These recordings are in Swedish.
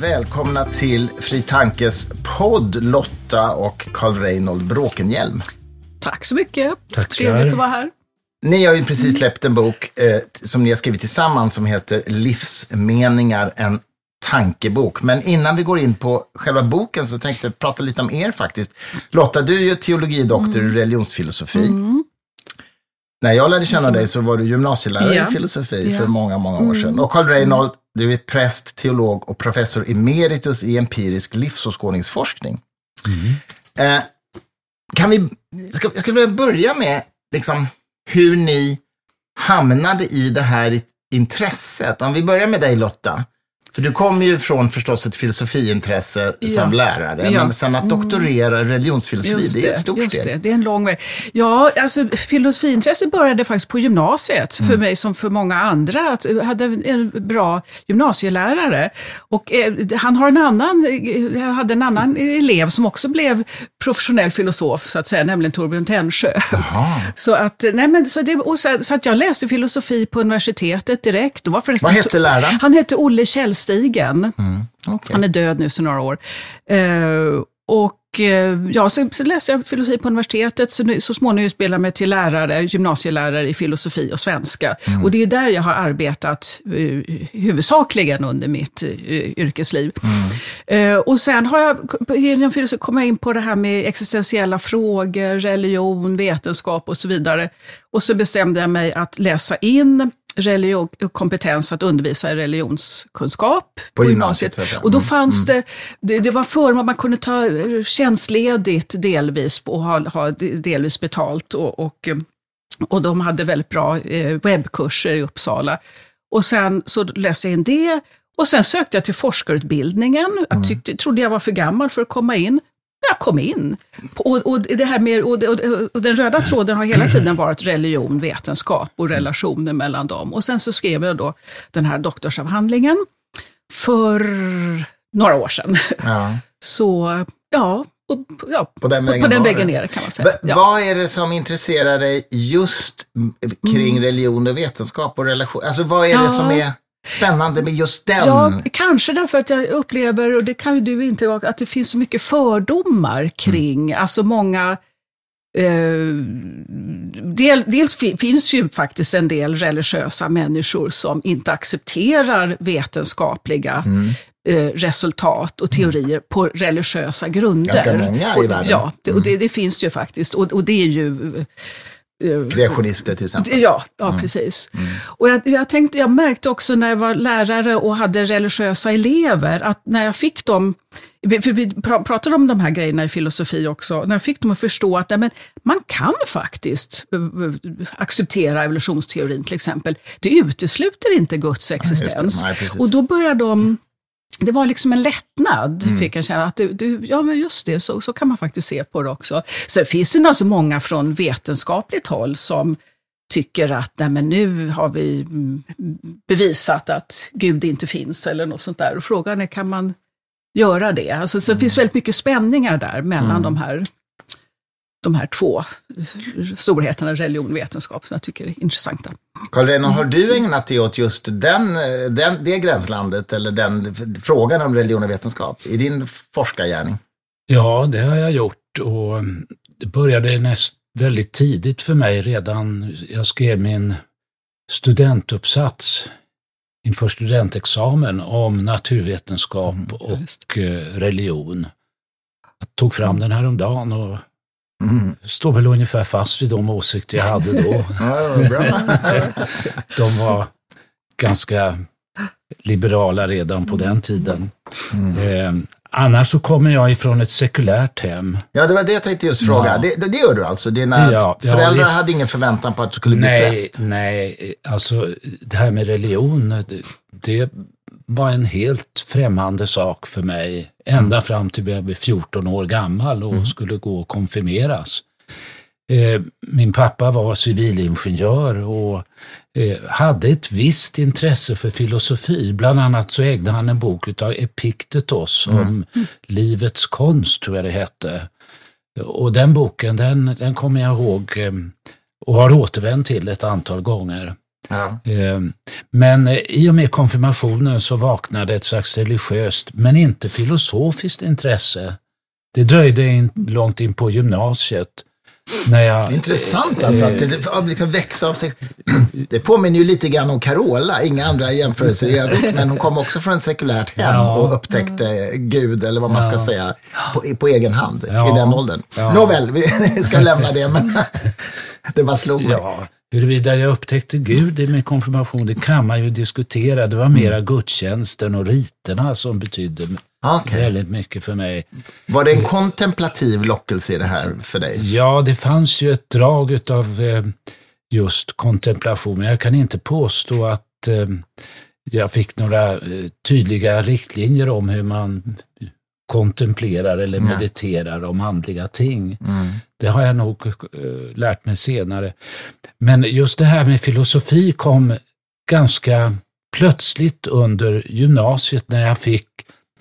Välkomna till Fri Tankes podd Lotta och Karl Reinhold Bråkenhielm. Tack så mycket. Tackar. Trevligt att vara här. Ni har ju precis släppt en bok eh, som ni har skrivit tillsammans som heter Livsmeningar, en tankebok. Men innan vi går in på själva boken så tänkte jag prata lite om er faktiskt. Lotta, du är ju teologidoktor i religionsfilosofi. När jag lärde känna dig så var du gymnasielärare Ja. i filosofi Ja. för många, många år sedan. Och Karl Reinhold, du är präst, teolog och professor emeritus i empirisk livsåskådningsforskning. Eh, kan vi, ska, jag skulle vilja börja med liksom, hur ni hamnade i det här intresset. Om vi börjar med dig Lotta. För du kommer ju från förstås ett filosofiintresse Ja. som lärare, Ja. men sen att doktorera i religionsfilosofi, det är ett stort just steg. det, det är en lång väg. Ja, alltså filosofiintresset började faktiskt på gymnasiet, Mm. för mig som för många andra. Att jag hade en bra gymnasielärare. Och eh, han har en annan, eh, hade en annan elev som också blev professionell filosof, så att säga, nämligen Torbjörn Tännsjö. Jaha. Så att, nej men, så, det, och så, så att jag läste filosofi på universitetet direkt. Då var Vad hette läraren? Han hette Olle Källstigen. Okej. Han är död nu sedan några år. Eh, och eh, ja, så, så läste jag filosofi på universitetet, så, nu, så småningom utbildade jag mig till lärare, gymnasielärare i filosofi och svenska. Och det är där jag har arbetat eh, huvudsakligen under mitt eh, yrkesliv. Eh, och sen har jag, genom filosofi kom jag in på det här med existentiella frågor, religion, vetenskap och så vidare. Och så bestämde jag mig att läsa in religion, kompetens att undervisa i religionskunskap På gymnasiet, så att säga. Och då Mm, fanns det, det, det var förr man kunde ta eh, tjänstledigt delvis och ha, ha delvis betalt. Och, och, eh, och de hade väldigt bra eh, webbkurser i Uppsala. Och sen så läste jag in det. Och sen sökte jag till forskarutbildningen. Mm. Jag tyckte, trodde jag var för gammal för att komma in. Jag kom in. Och, och, det här med, och, och, den röda tråden har hela tiden varit religion, vetenskap och relationer mellan dem. Och sen så skrev jag då den här doktorsavhandlingen för några år sedan. Ja. Så ja, och, ja På den vägen på den vägen det. ner kan man säga. Va- Ja. Vad är det som intresserar dig just kring religion och vetenskap och relation? Alltså vad är det Mm. Ja. som är spännande med just den? Ja, kanske därför att jag upplever, och det kan ju du inte, att det finns så mycket fördomar kring, alltså många Eh, del, dels fi, finns ju faktiskt en del religiösa människor som inte accepterar vetenskapliga eh, resultat och teorier på religiösa grunder. Ganska många i och, världen. Ja, det, och det, det finns ju faktiskt. Och, och det är ju eh, Kreationister till exempel. Ja, ja precis. Och jag, jag, tänkte, jag märkte också när jag var lärare och hade religiösa elever, att när jag fick dem, för vi pra- pratade om de här grejerna i filosofi också, när jag fick dem att förstå att nej, men man kan faktiskt eh, eh, acceptera evolutionsteorin till exempel. Det utesluter inte Guds existens. Nej, precis. och då började de det var liksom en lättnad, Mm. fick jag känna. Att du, du, ja, men just det, så, så kan man faktiskt se på det också. Sen finns det alltså många från vetenskapligt håll som tycker att nej, men nu har vi mm, bevisat att Gud inte finns eller något sånt där. Och frågan är, kan man göra det? Alltså, så det finns väldigt mycket spänningar där mellan Mm. de, här, de här två storheterna, religion och vetenskap, som jag tycker är intressanta. Karl Reinhold, har du ägnat dig åt just den, den, det gränslandet eller den frågan om religion och vetenskap i din forskargärning? Ja, det har jag gjort och det började näst väldigt tidigt för mig redan. Jag skrev min studentuppsats inför studentexamen om naturvetenskap Mm, och eh, religion. Jag tog fram den här om dagen och Mm. står väl ungefär fast vid de åsikter jag hade då. Ja. De var ganska liberala redan på den tiden. Mm. Eh, annars så kommer jag ifrån ett sekulärt hem. Ja, det var det jag tänkte just fråga. Ja. Det, det, gör du alltså? Dina Ja, ja, föräldrar visst. hade ingen förväntan på att du skulle bli Nej, präst? nej, alltså det här med religion, det, det var en helt främmande sak för mig. Ända fram till jag blev 14 år gammal och skulle gå och konfirmeras. Eh, min pappa var civilingenjör och eh, hade ett visst intresse för filosofi. Bland annat så ägde han en bok av Epiktetos om livets konst, tror jag det hette. Och den boken, den, den kommer jag ihåg eh, och har återvänt till ett antal gånger. Ja. Eh, Men eh, i och med konfirmationen så vaknade ett slags religiöst, men inte filosofiskt intresse. Det dröjde in, långt in på gymnasiet. När jag, Intressant alltså, att Eh. det att liksom växa av sig. Det påminner ju lite grann om Carola, inga andra jämförelser i övrigt, men hon kom också från ett sekulärt hem Ja. och upptäckte Gud, eller vad man ska säga, på, på egen hand Ja. i den åldern. Ja. Nåväl, vi ska lämna det, men det bara slog mig. Ja, huruvida jag upptäckte Gud i min konfirmation, det kan man ju diskutera. Det var Mm. mera gudstjänsten och riterna som betydde Okej. väldigt mycket för mig. Var det en kontemplativ lockelse i det här för dig? Ja, det fanns ju ett drag av eh, just kontemplation, men jag kan inte påstå att eh, jag fick några eh, tydliga riktlinjer om hur man kontemplerar eller Nej. mediterar om andliga ting. Mm. Det har jag nog eh, lärt mig senare. Men just det här med filosofi kom ganska plötsligt under gymnasiet när jag fick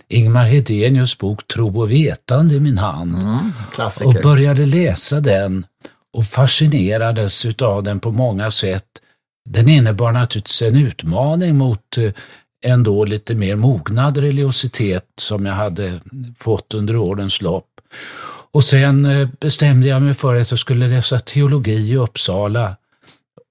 Ingmar Hedenius bok Tro och vetande i min hand Mm. och började läsa den och fascinerades utav den på många sätt. Den innebar naturligtvis en utmaning mot eh, ändå lite mer mognad religiositet som jag hade fått under årens lopp. Och sen eh, bestämde jag mig för att jag skulle läsa teologi i Uppsala.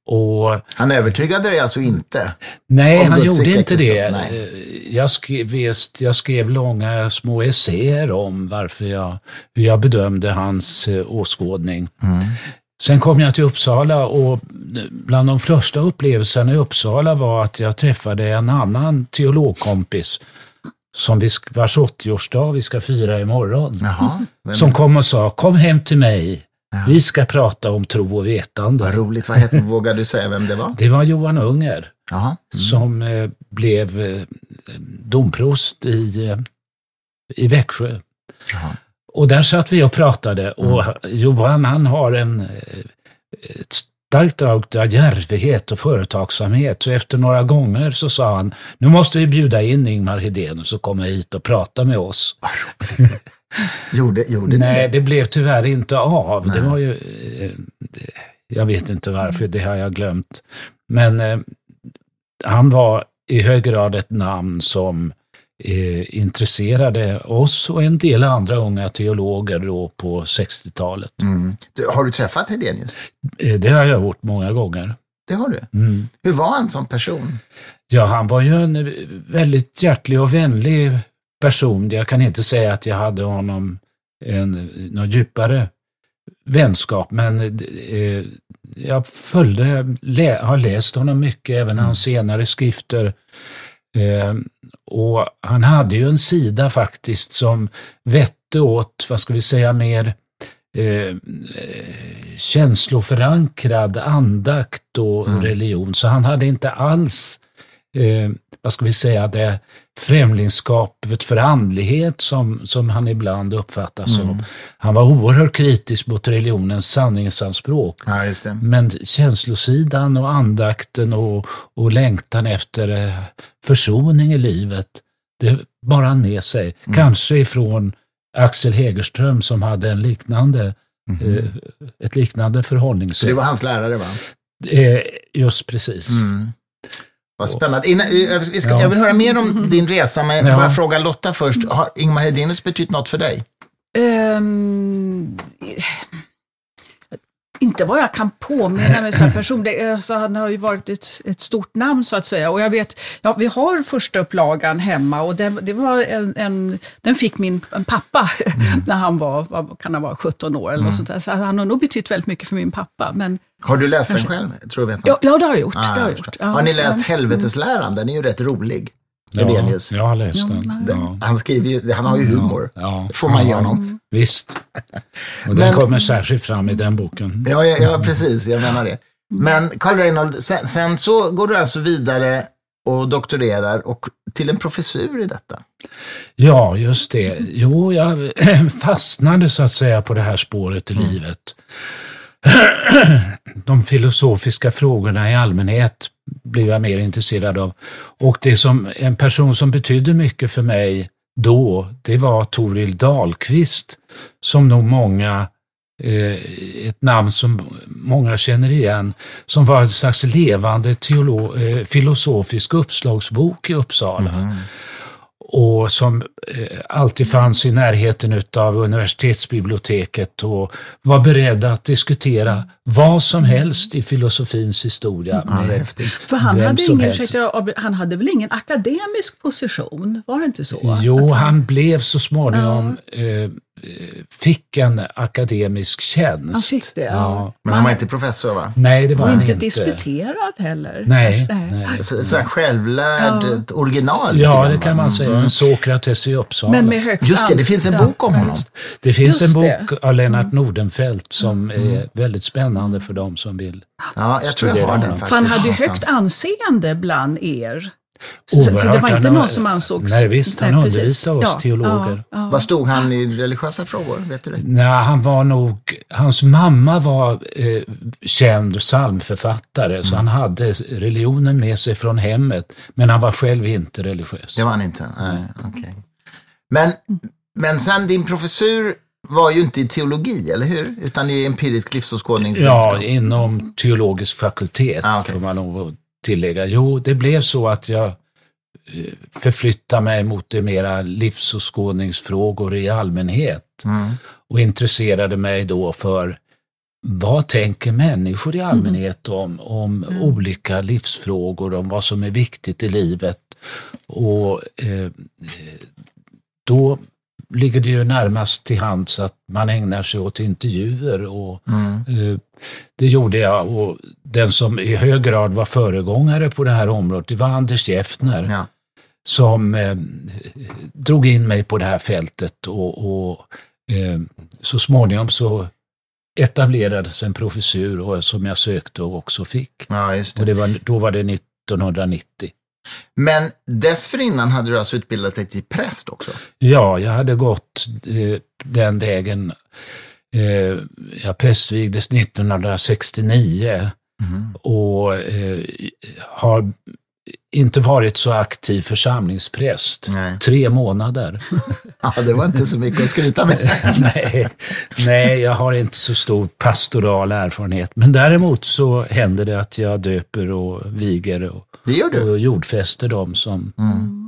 Och Han övertygade dig alltså inte? Nej, han Guds gjorde inte det. nej. Eh, Jag skrev, visst, jag skrev långa små essäer om varför jag, hur jag bedömde hans eh, åskådning. Mm. Sen kom jag till Uppsala och bland de första upplevelserna i Uppsala var att jag träffade en annan teologkompis som vi, vars 80-årsdag vi ska fira imorgon. Jaha. Som kom och sa, kom hem till mig, Ja. vi ska prata om tro och vetande. Vad roligt. Vad hette, vågar du säga vem det var? Det var Johan Unger. Jaha. som eh, blev eh, domprost i, eh, i Växjö. Jaha. Och där satt vi och pratade och Johan han har en, eh, ett starkt drag av djärvhet och företagsamhet. Så efter några gånger så sa han, nu måste vi bjuda in Ingmar Hedenius och komma hit och prata med oss. Gjorde, gjorde Nej, det? det blev tyvärr inte av. Det var ju, eh, jag vet inte varför, det har jag glömt. Men eh, han var i hög grad ett namn som eh, intresserade oss och en del andra unga teologer då på 60-talet. Mm. Har du träffat Hedenius? Eh, det har jag gjort många gånger. Det har du. Mm. Hur var han som person? Ja, han var ju en väldigt hjärtlig och vänlig person. Jag kan inte säga att jag hade honom en, någon djupare vänskap, men eh, jag följde, lä, har läst honom mycket, även hans senare skrifter. Eh, och han hade ju en sida faktiskt som vette åt, vad ska vi säga, mer eh, eh, känsloförankrad andakt och Mm. religion. Så han hade inte alls, eh, vad ska vi säga, det främlingskapet för andlighet som, som han ibland uppfattas Mm. som. Han var oerhört kritisk mot religionens sanningsanspråk. Ja. Men känslosidan och andakten och, och längtan efter eh, försoning i livet, det bar han med sig. Mm. Kanske ifrån Axel Hegerström som hade en liknande, eh, ett liknande förhållningssätt. Så det var hans lärare, va? eh, just precis. Mm. Vad spännande. Innan, eh, jag, vi ska, Ja. jag vill höra mer om din resa, men jag Ja. bara fråga Lotta först. Har Ingmar Hedenius betytt något för dig? Ehm, inte vad jag kan påminna mig som person. Det, är- alltså, han har ju varit ett, ett stort namn så att säga. Och jag vet, ja, vi har första upplagan hemma och det, det var en, en, den fick min en pappa när han var, vad kan han vara, 17 år eller något sånt där. Så han har nog betytt väldigt mycket för min pappa. Men, Har du läst Kanske. den själv? Tror du vet ja, ja, det har jag gjort. Ah, det har jag gjort. Ja, har ni läst ja. Helvetesläran? Den är ju rätt rolig. Ja, jag har läst den. Den, Ja. Han skriver ju, han har ju humor. Ja, får man ge honom. Visst. Och den Men- kommer särskilt fram i den boken. Ja, ja, ja, precis. Jag menar det. Men Carl Reinhold, sen, sen så går du alltså vidare och doktorerar och till en professur i detta. Ja, just det. Jo, jag fastnade så att säga på det här spåret i livet. De filosofiska frågorna i allmänhet blev jag mer intresserad av. Och det som en person som betydde mycket för mig då, det var Toril Dahlqvist, som nog många eh, ett namn som många känner igen, som var en slags levande teolo- eh, filosofisk uppslagsbok i Uppsala. Mm. Och som eh, alltid fanns i närheten av universitetsbiblioteket och var beredda att diskutera vad som helst i filosofins historia. Ja, med. För han vem hade, som ingen, helst. ursäkta, han hade väl ingen akademisk position? Var det inte så? Jo, Att han blev så småningom, eh, eh, fick en akademisk tjänst. Han fick det, ja. Men han var inte professor va? Nej, det var Och han inte inte. disputerad heller? Nej, nej. Så, så här självlärd, Ja. original. Ja, det kan man säga. En Sokrates i Uppsala. Men med högt Just det, det finns en ja, bok om ja, honom. Det finns Just en det. Mm. bok av Lennart Nordenfelt som är väldigt spännande för de som vill. Ja, jag tror jag Studera har den honom. För han hade ju högt anseende bland er. Så, så det var inte någon som ansågs... Nej, visst, han Nej, undervisade oss Ja, teologer. Ja, ja. Vad stod han i religiösa frågor? Vet du det? Nej, han var nog, hans mamma var eh, känd psalmförfattare, så han hade religionen med sig från hemmet, men han var själv inte religiös. Det var han inte? Nej, okej. Men, men sen din professur var ju inte i teologi, eller hur? Utan i empirisk livsåskådningsvetenskap. Ja, inom teologisk fakultet Ah, okej. får man nog tillägga. Jo, det blev så att jag eh, förflyttade mig mot det mera livsåskådningsfrågor i allmänhet Mm. och intresserade mig då för vad tänker människor i allmänhet om, om olika livsfrågor, om vad som är viktigt i livet. Och eh, då ligger det ju närmast till hands att man ägnar sig åt intervjuer och Mm. Eh, Det gjorde jag och den som i hög grad var föregångare på det här området, det var Anders Geffner Ja. som eh, drog in mig på det här fältet och, och eh, så småningom så etablerades en professur och, som jag sökte och också fick. ja, just Och det. det var, då var det 1990. Men dessförinnan hade du alltså utbildat dig till präst också? Ja, jag hade gått eh, den vägen. Eh, jag prästvigdes 1969 Mm. och eh, har inte varit så aktiv församlingspräst. Nej. Tre månader. Ja, det var inte så mycket att skryta med. nej, nej, jag har inte så stor pastoral erfarenhet. Men däremot så händer det att jag döper och viger och, Det gör du? och jordfäster dem som Mm.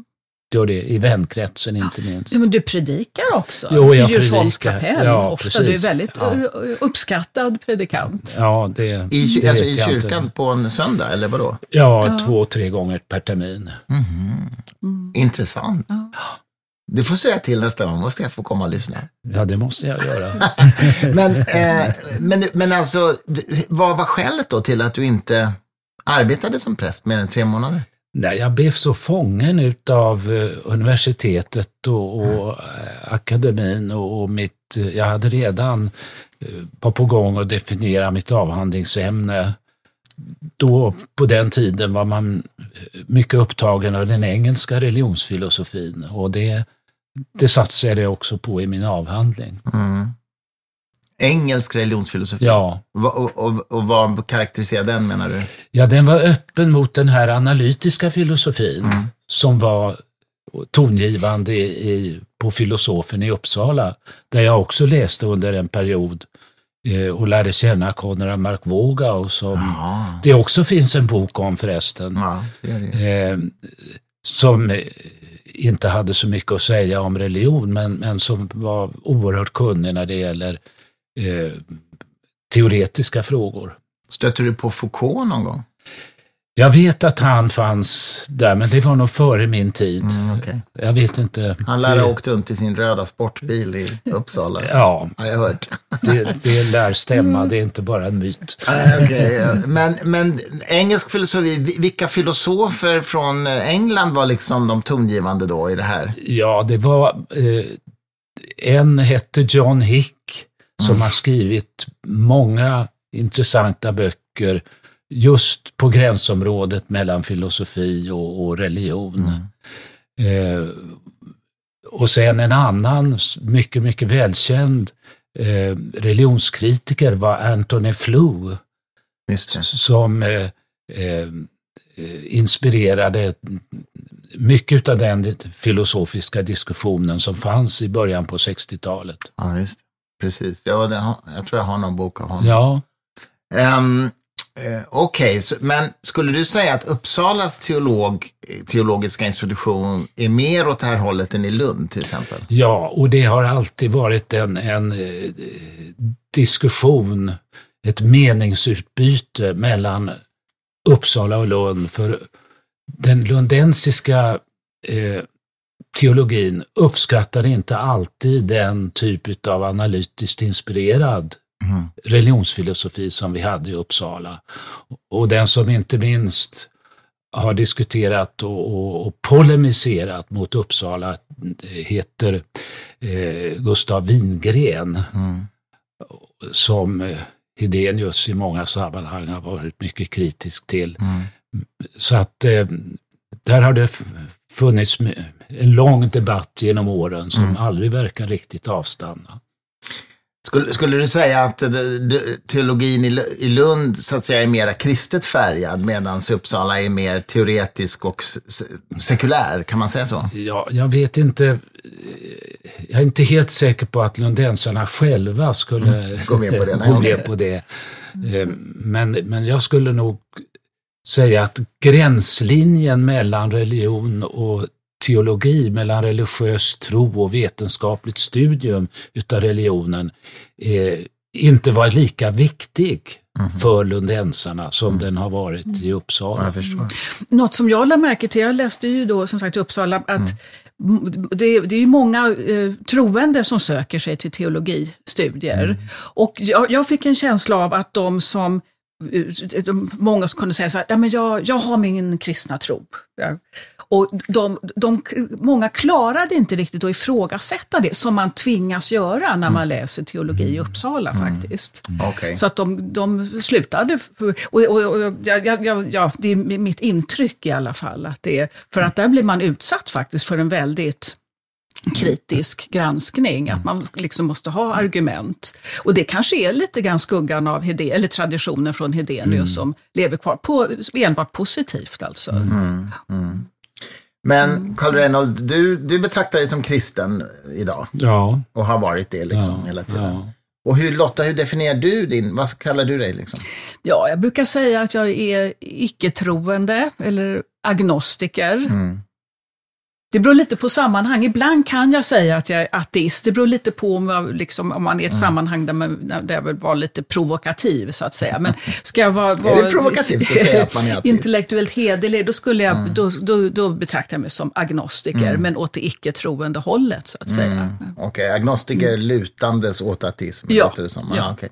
gör det i vänkretsen inte minst. Ja, men du predikar också Jo, i jag Djursholms predikar. kapell. Ja, Ofta. precis. Du är väldigt Ja. uppskattad predikant. Ja, det, I, det alltså, I jag inte. kyrkan på en söndag, eller vadå? Ja, två, tre gånger per termin. Mhm. Intressant. Ja. Du får säga till nästa gång, måste jag få komma och lyssna. Ja, det måste jag göra. Men, eh, men, men alltså, vad var skälet då till att du inte arbetade som präst mer än tre månader? Nej, jag blev så fången utav eh, universitetet och, och eh, akademin och, och mitt, eh, jag hade redan var på gång att definiera mitt avhandlingsämne. Då, på den tiden var man mycket upptagen av den engelska religionsfilosofin och det, det satsade jag också på i min avhandling. Mm. Engelsk religionsfilosofi? Ja, Och, och, och vad karaktäriserar den menar du? Ja, den var öppen mot den här analytiska filosofin Mm. som var tongivande i, på filosofen i Uppsala, där jag också läste under en period eh, och lärde känna Konrad Mark Våga som Ja, det också finns en bok om förresten, ja det det eh, som eh, inte hade så mycket att säga om religion, men, men som var oerhört kunnig när det gäller eh, teoretiska frågor. Stötte du på Foucault någon gång? Jag vet att han fanns där, men det var nog före min tid. Mm, okej. Jag vet inte. Han lär ha åkt runt i sin röda sportbil i Uppsala. Ja, Har jag hört. det, det lär stämma. Det är inte bara en myt. Ja. men, men engelsk filosofi, vi- vilka filosofer från England var liksom de tongivande då i det här? Ja, det var... Eh, en hette John Hick som har skrivit många intressanta böcker just på gränsområdet mellan filosofi och, och religion. Eh, och sen en annan mycket, mycket välkänd eh, religionskritiker var Anthony Flew som eh, eh, inspirerade mycket av den filosofiska diskussionen som fanns i början på 60-talet. Ja, just. Precis. Ja, jag tror jag har någon bok av honom. Ja, eh, Okej, så- men skulle du säga att Uppsalas teolog, teologiska institution är mer åt det här hållet än i Lund till exempel? ja, och det har alltid varit en, en eh, diskussion, ett meningsutbyte mellan Uppsala och Lund. För den lundensiska eh, teologin uppskattar inte alltid den typ av analytiskt inspirerad Mm. religionsfilosofi som vi hade i Uppsala. Och den som inte minst har diskuterat och, och, och polemiserat mot Uppsala heter eh, Gustav Wingren Mm. som eh, Hedenius i många sammanhang har varit mycket kritisk till. Mm. Så att eh, där har det funnits en lång debatt genom åren som Mm. aldrig verkar riktigt avstanna. Skulle, skulle du säga att teologin i Lu- i Lund så att säga är mer kristet färgad medan Uppsala är mer teoretisk och se- se- sekulär? Kan man säga så? Ja, jag vet inte. Jag är inte helt säker på att lundensarna själva skulle Gå med på det, nej, gå med på det. Eh, Men, men jag skulle nog säga att gränslinjen mellan religion och teologi, mellan religiös tro och vetenskapligt studium utav religionen, eh, inte var lika viktig för lundensarna som den har varit i Ja, Uppsala. jag förstår. Något som jag lade märke till, jag läste ju då som sagt i Uppsala, att m- det, det är ju många eh, troende som söker sig till teologistudier. Och jag, jag fick en känsla av att de som eh, de, många som kunde säga så här, ja, men jag, jag har min kristna tro. Och de, de, många klarade inte riktigt att ifrågasätta det, som man tvingas göra när man läser teologi i Uppsala faktiskt. Okej. Så att de, de slutade. Och, och, och, ja, ja, ja, det är mitt intryck i alla fall. Att det är, för att där blir man utsatt faktiskt för en väldigt kritisk granskning, att man liksom måste ha argument. Och det kanske är lite grann skuggan av Hedén, eller traditionen från Hedenius som lever kvar, på, enbart positivt alltså. Men Carl Reinhold, du, du betraktar dig som kristen idag Ja, och har varit det liksom ja, hela tiden. ja. Och hur, Lotta, hur definierar du din, vad kallar du dig liksom? Ja, jag brukar säga att jag är icke-troende eller agnostiker. Mm. Det beror lite på sammanhang. Ibland kan jag säga att jag är ateist. Det beror lite på om, jag, liksom, om man är i ett Mm. sammanhang där, man, där jag vill vara lite provokativ, så att säga. Men ska jag vara, Är vara det provokativt att säga att man är ateist? Mm. intellektuellt hederlig, då, skulle jag, då, då, då betraktar jag mig som agnostiker, men åt det icke-troende hållet, så att säga. Okej, agnostiker lutandes åt ateism, Ja, låter det som. ja. Ah, okej.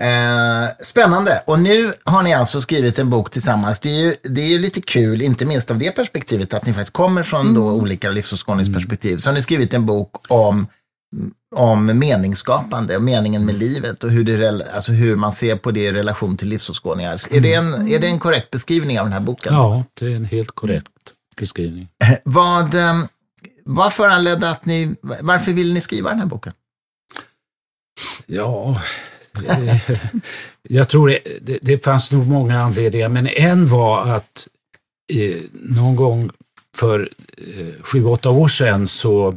Eh, spännande. Och nu har ni alltså skrivit en bok tillsammans. Det är, ju, det är ju lite kul, inte minst av det perspektivet, att ni faktiskt kommer från då olika livsåskådningsperspektiv. Så har ni skrivit en bok om, om meningsskapande och meningen med livet och hur, det, alltså hur man ser på det i relation till livsåskådningar. Är det, en, är det en korrekt beskrivning av den här boken? ja, det är en helt korrekt beskrivning. Vad, eh, vad föranledde att ni, varför vill ni skriva den här boken? Ja, jag tror det, det, fanns nog många anledningar, men en var att eh, någon gång för eh, sju, åtta år sedan så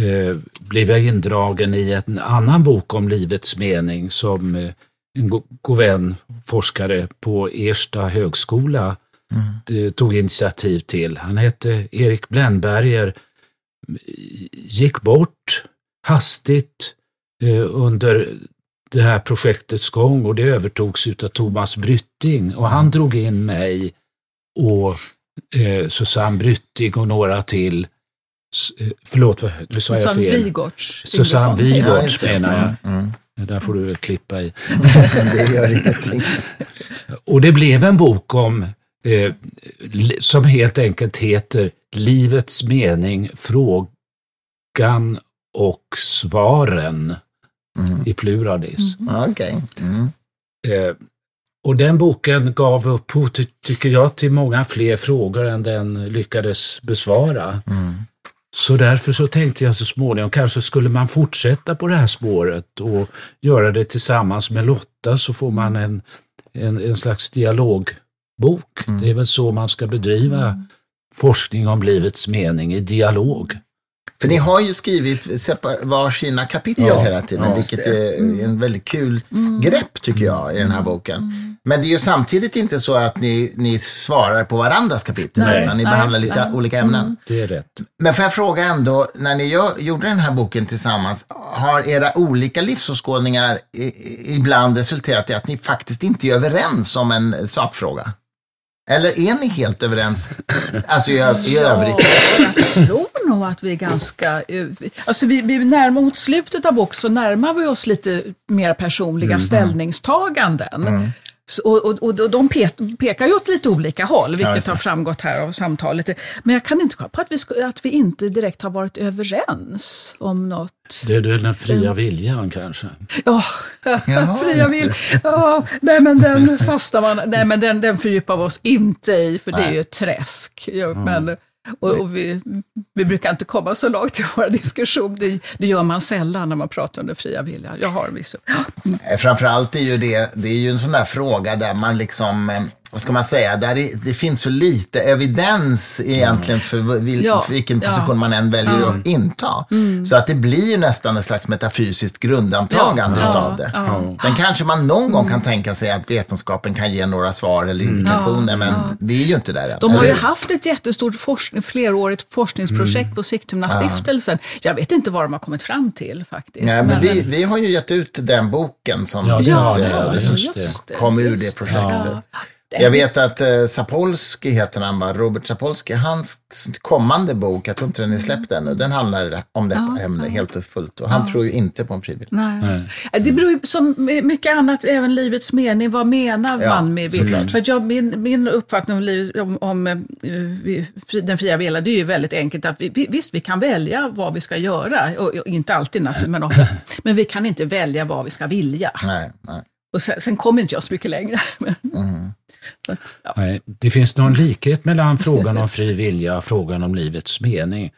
eh, blev jag indragen i en annan bok om livets mening som eh, en go- god vän, forskare på Ersta högskola, eh, tog initiativ till. Han hette Erik Blännberger, gick bort hastigt eh, under det här projektets gång och det övertogs av Thomas Brytting och han drog in mig och eh, Susanne Brytting och några till. Eh, Förlåt, vad- nu sa jag Susanne fel. Susanne. Vigorts. Ja, just det. menar jag. Mm, där får du väl klippa i. mm. det gör ingenting. Och det blev en bok om, eh, som helt enkelt heter Livets mening, frågan och svaren Mm. i pluralis. Okej. Mm. Eh, och den boken gav upphov, ty- tycker jag, till många fler frågor än den lyckades besvara. Mm. Så därför så tänkte jag så småningom, kanske skulle man fortsätta på det här spåret och göra det tillsammans med Lotta så får man en, en, en slags dialogbok. Det är väl så man ska bedriva forskning om livets mening i dialog. För ni har ju skrivit separ- varsina kapitel Ja, hela tiden, ja. vilket är en väldigt kul grepp tycker jag i den här boken. Men det är ju samtidigt inte så att ni, ni svarar på varandras kapitel, Nej. utan ni Nej, behandlar lite nej. olika ämnen. Det är rätt. Men får jag fråga ändå, när ni gör, gjorde den här boken tillsammans, har era olika livsåskådningar ibland resulterat i att ni faktiskt inte är överens om en sakfråga? Eller är ni helt överens, alltså i, i övrigt? Ja, jag tror nog att vi är ganska... eh, Alltså vi, vi närmar mot slutet av boken så närmar vi oss lite mer personliga ställningstaganden. Så, och, och, och de pe- pekar ju åt lite olika håll, vilket det. har framgått här av samtalet. Men jag kan inte komma på att vi, att vi inte direkt har varit överens om något. Det är den fria viljan kanske. Ja, fria vill. Ja, nej men den fastnar man, nej men den, den fördjupar vi oss inte i, för det är Nej. ju träsk. Ja, men, och, och vi, vi brukar inte komma så långt i våra diskussioner. Det, det gör man sällan när man pratar om den fria viljan. Jag har en viss... uppfattning. Eh, framförallt är ju det, det är ju en sån där fråga där man liksom, eh, vad ska man säga, där det, det finns så lite evidens egentligen för, vil, Ja, för vilken ja. position man än väljer att inta. Så att det blir nästan ett slags metafysiskt grundantagande Ja, ja, utav det. ja. Sen kanske man någon gång kan tänka sig att vetenskapen kan ge några svar eller indikationer, men vi är ju inte där än. De har ju haft ett jättestort forskning, flerårigt forskningsprojekt på Sigtunastiftelsen. Jag vet inte vad de har kommit fram till faktiskt. Nej, men vi, vi har ju gett ut den boken som Ja, det Ja, eh, Ja, som det. kom ur det projektet. Ja. Jag vet att eh, Sapolsky heter han va? Robert Sapolsky, hans kommande bok, jag tror inte den är släppt ännu, den handlar om detta Ja, ämne helt och fullt. Och han tror ju inte på en frivillig. Nej. Det beror ju som mycket annat, även livets mening. Vad menar Ja, man med såklart. För jag, min, min uppfattning om, livet, om, om fri- den fria viljan, det är ju väldigt enkelt. att vi, vi, Visst, vi kan välja vad vi ska göra. Och, och inte alltid naturligtvis, men ofta. Men vi kan inte välja vad vi ska vilja. Nej, nej. Och sen, sen kommer inte jag så mycket längre. Men, Mm. att, ja. Nej, det finns någon likhet mellan frågan om fri vilja och frågan om livets mening.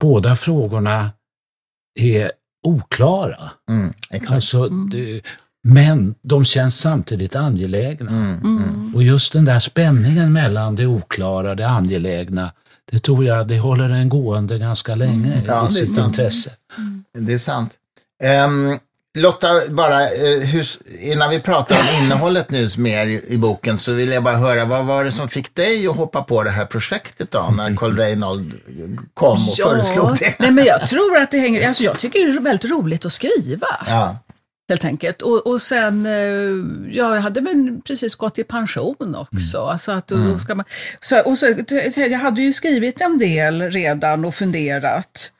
Båda frågorna är oklara. Mm, exakt. Alltså, det, men de känns samtidigt angelägna. Mm, mm. Och just den där spänningen mellan det oklara och det angelägna, det tror jag det håller en gående ganska länge Mm. Ja, i det är sitt sant. intresse. Det är sant. Ehm, Lotta, bara eh, hur, innan vi pratar om innehållet nu mer i, boken så vill jag bara höra, vad var det som fick dig att hoppa på det här projektet då, när Carl Reinhold kom och föreslog det? Nej, men jag tror att det hänger... Alltså jag tycker det är väldigt roligt att skriva. Ja, Helt enkelt. Och, och sen, eh, ja, jag hade väl precis gått i pension också. Alltså att, då ska man, så, och så, jag hade ju skrivit en del redan och funderat.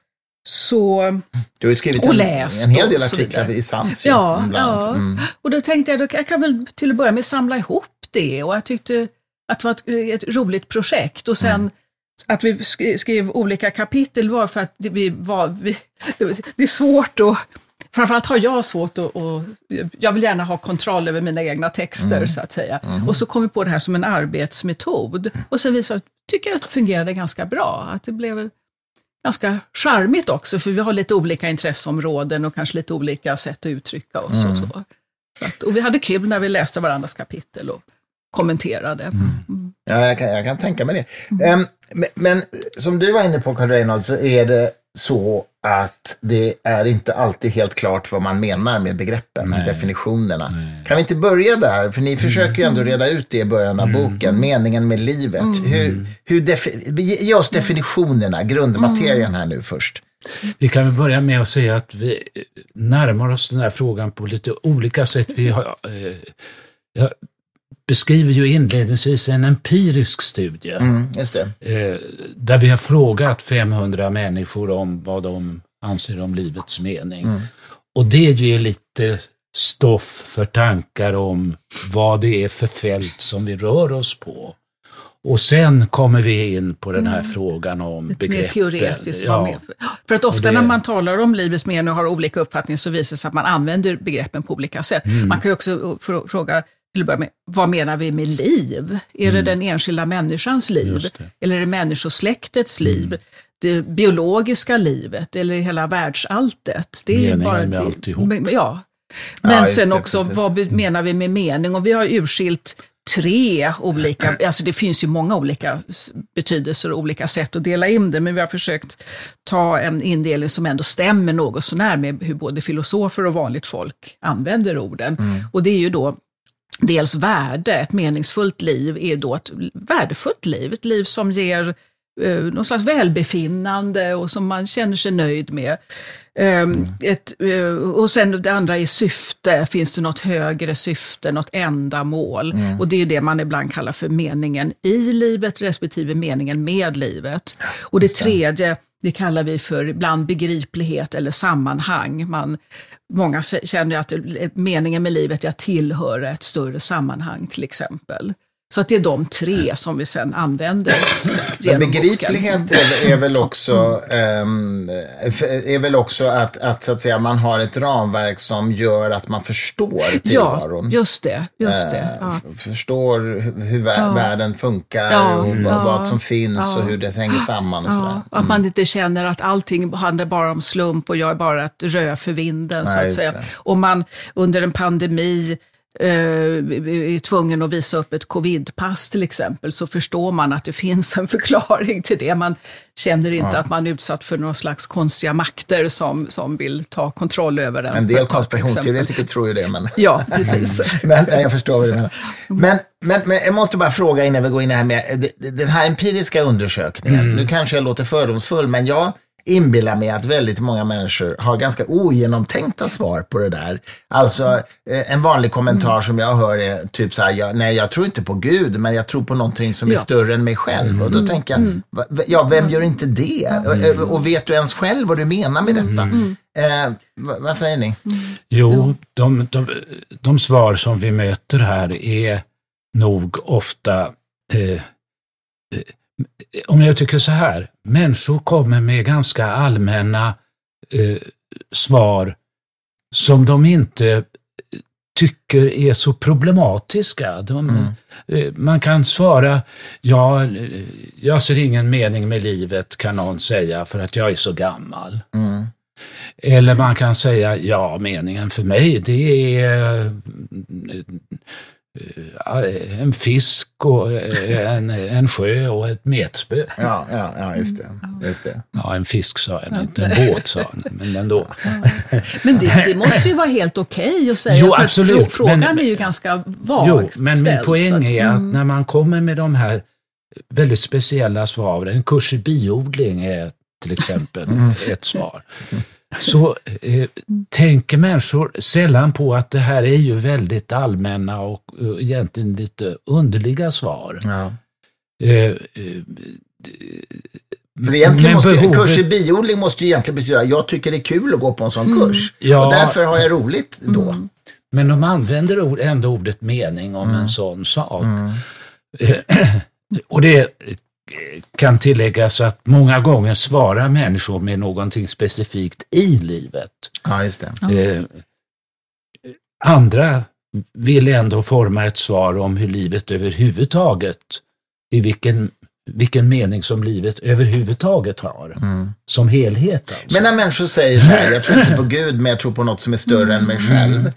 Så, du har ju skrivit en, en hel del artiklar i Sans ja, ja. Mm. och då tänkte jag, då, jag kan väl till att börja med samla ihop det. Och jag tyckte att det var ett, ett roligt projekt. Och sen att vi sk- skrev olika kapitel var för att det, vi var, vi, det är svårt att Framförallt har jag svårt att, och jag vill gärna ha kontroll över mina egna texter så att säga. Och så kom vi på det här som en arbetsmetod. Och sen visade tycker jag att det fungerade ganska bra. Att det blev ganska charmigt också, för vi har lite olika intresseområden och kanske lite olika sätt att uttrycka oss. Och, så. Så att, och vi hade kul när vi läste varandras kapitel och kommenterade. Mm. Ja, jag kan, jag kan tänka mig det. Ehm, men, men som du var inne på, Carl Reinhold, så är det så att det är inte alltid helt klart vad man menar med begreppen, med definitionerna. Kan vi inte börja där? För ni försöker ju ändå reda ut det i början av boken, meningen med livet. Hur, hur defi- ge ge oss definitionerna, grundmaterien här nu först. Vi kan väl börja med att säga att vi närmar oss den här frågan på lite olika sätt. Vi har, eh, jag beskriver ju inledningsvis en empirisk studie Mm, just det. eh, där vi har frågat 500 människor om vad de anser om livets mening. Mm. Och det ger lite stoff för tankar om vad det är för fält som vi rör oss på. Och sen kommer vi in på den här frågan om Mm. Lite mer begreppen. teoretiskt. Ja. med. För att ofta det- när man talar om livets mening och har olika uppfattningar så visar det sig att man använder begreppen på olika sätt. Mm. Man kan ju också frå- fråga, till att börja med, vad menar vi med liv? Är det den enskilda människans liv? Mm. Eller är det människosläktets liv? Mm. Det biologiska livet? Eller hela världsalltet? Det är Meningen bara med det- alltihop. men- Ja. Ja, Men just sen det, också, precis. vad be- menar vi med mening? Och vi har urskilt tre olika, alltså det finns ju många olika betydelser och olika sätt att dela in det, men vi har försökt ta en indelning som ändå stämmer något sånär med hur både filosofer och vanligt folk använder orden. Mm. Och det är ju då dels värde, ett meningsfullt liv är då ett värdefullt liv, ett liv som ger eh, någon slags välbefinnande och som man känner sig nöjd med. Mm. Ett, uh, och sen det andra är syfte, finns det något högre syfte, något ändamål? Mm. Och det är det man ibland kallar för meningen i livet respektive meningen med livet. Och det tredje, det kallar vi för ibland begriplighet eller sammanhang. Man, många känner att meningen med livet är att tillhöra ett större sammanhang till exempel. Så att det är de tre som vi sen använder Begriplighet är, är, väl också, um, är väl också att, att, så att säga, man har ett ramverk som gör att man förstår tillvaron. Ja, just det. Just det ja. Förstår hur ja. världen funkar ja, och vad, vad, som finns och hur det hänger samman och sådär. Mm. Att man inte känner att allting handlar bara om slump och jag är bara ett rö för vinden. Så att säga. Och man under en pandemi Eh, är tvungen att visa upp ett covidpass till exempel, så förstår man att det finns en förklaring till det. Man känner inte ja. att man är utsatt för några slags konstiga makter som, som vill ta kontroll över en. En del konspirationsteoretiker tror ju det. Men... Ja, precis. men, jag förstår vad du menar. Men, men, men jag måste bara fråga innan vi går in här med den här empiriska undersökningen. Mm. Nu kanske jag låter fördomsfull, men jag inbillar mig att väldigt många människor har ganska ogenomtänkta svar på det där. Alltså, eh, en vanlig kommentar mm. som jag hör är typ så här, jag, nej jag tror inte på Gud, men jag tror på någonting som är större än mig själv. Mm. Och då tänker jag, mm. ja vem gör inte det? Mm. Och vet du ens själv vad du menar med detta? Mm. Eh, vad säger ni? Jo, de, de, de, svar som vi möter här är nog ofta eh, om jag tycker så här, människor kommer med ganska allmänna eh, svar som de inte tycker är så problematiska. De, mm. eh, man kan svara, ja, jag ser ingen mening med livet kan någon säga för att jag är så gammal. Mm. Eller man kan säga, ja, meningen för mig det är Eh, en fisk och eh, en, en sjö och ett metspö. Ja, ja, ja just, det, just det. Ja, en fisk sa jag, inte en båt sa jag, men ändå. Men det, det, måste ju vara helt okej okay att säga, jo, för absolut, frågan men, är ju ganska vagt jo, men ställd, min poäng att, är att mm. när man kommer med de här väldigt speciella svaren, en kurs i biodling är till exempel mm. ett svar så eh, tänker människor sällan på att det här är ju väldigt allmänna och uh, egentligen lite underliga svar. Ja. Eh, eh, för egentligen måste, behovet... en kurs i biodling måste ju egentligen betyda att jag tycker det är kul att gå på en sån mm. kurs. Ja. Och därför har jag roligt då. Mm. Men de använder ändå ordet mening om mm. en sån sak. Mm. och det kan tilläggas att många gånger svarar människor med någonting specifikt i livet. Ja, just det. Eh, andra vill ändå forma ett svar om hur livet överhuvudtaget, i vilken, vilken mening som livet överhuvudtaget har, mm. som helhet. Alltså. Men när människor säger så här, jag tror inte på Gud, men jag tror på något som är större mm. än mig själv. Mm. Eh,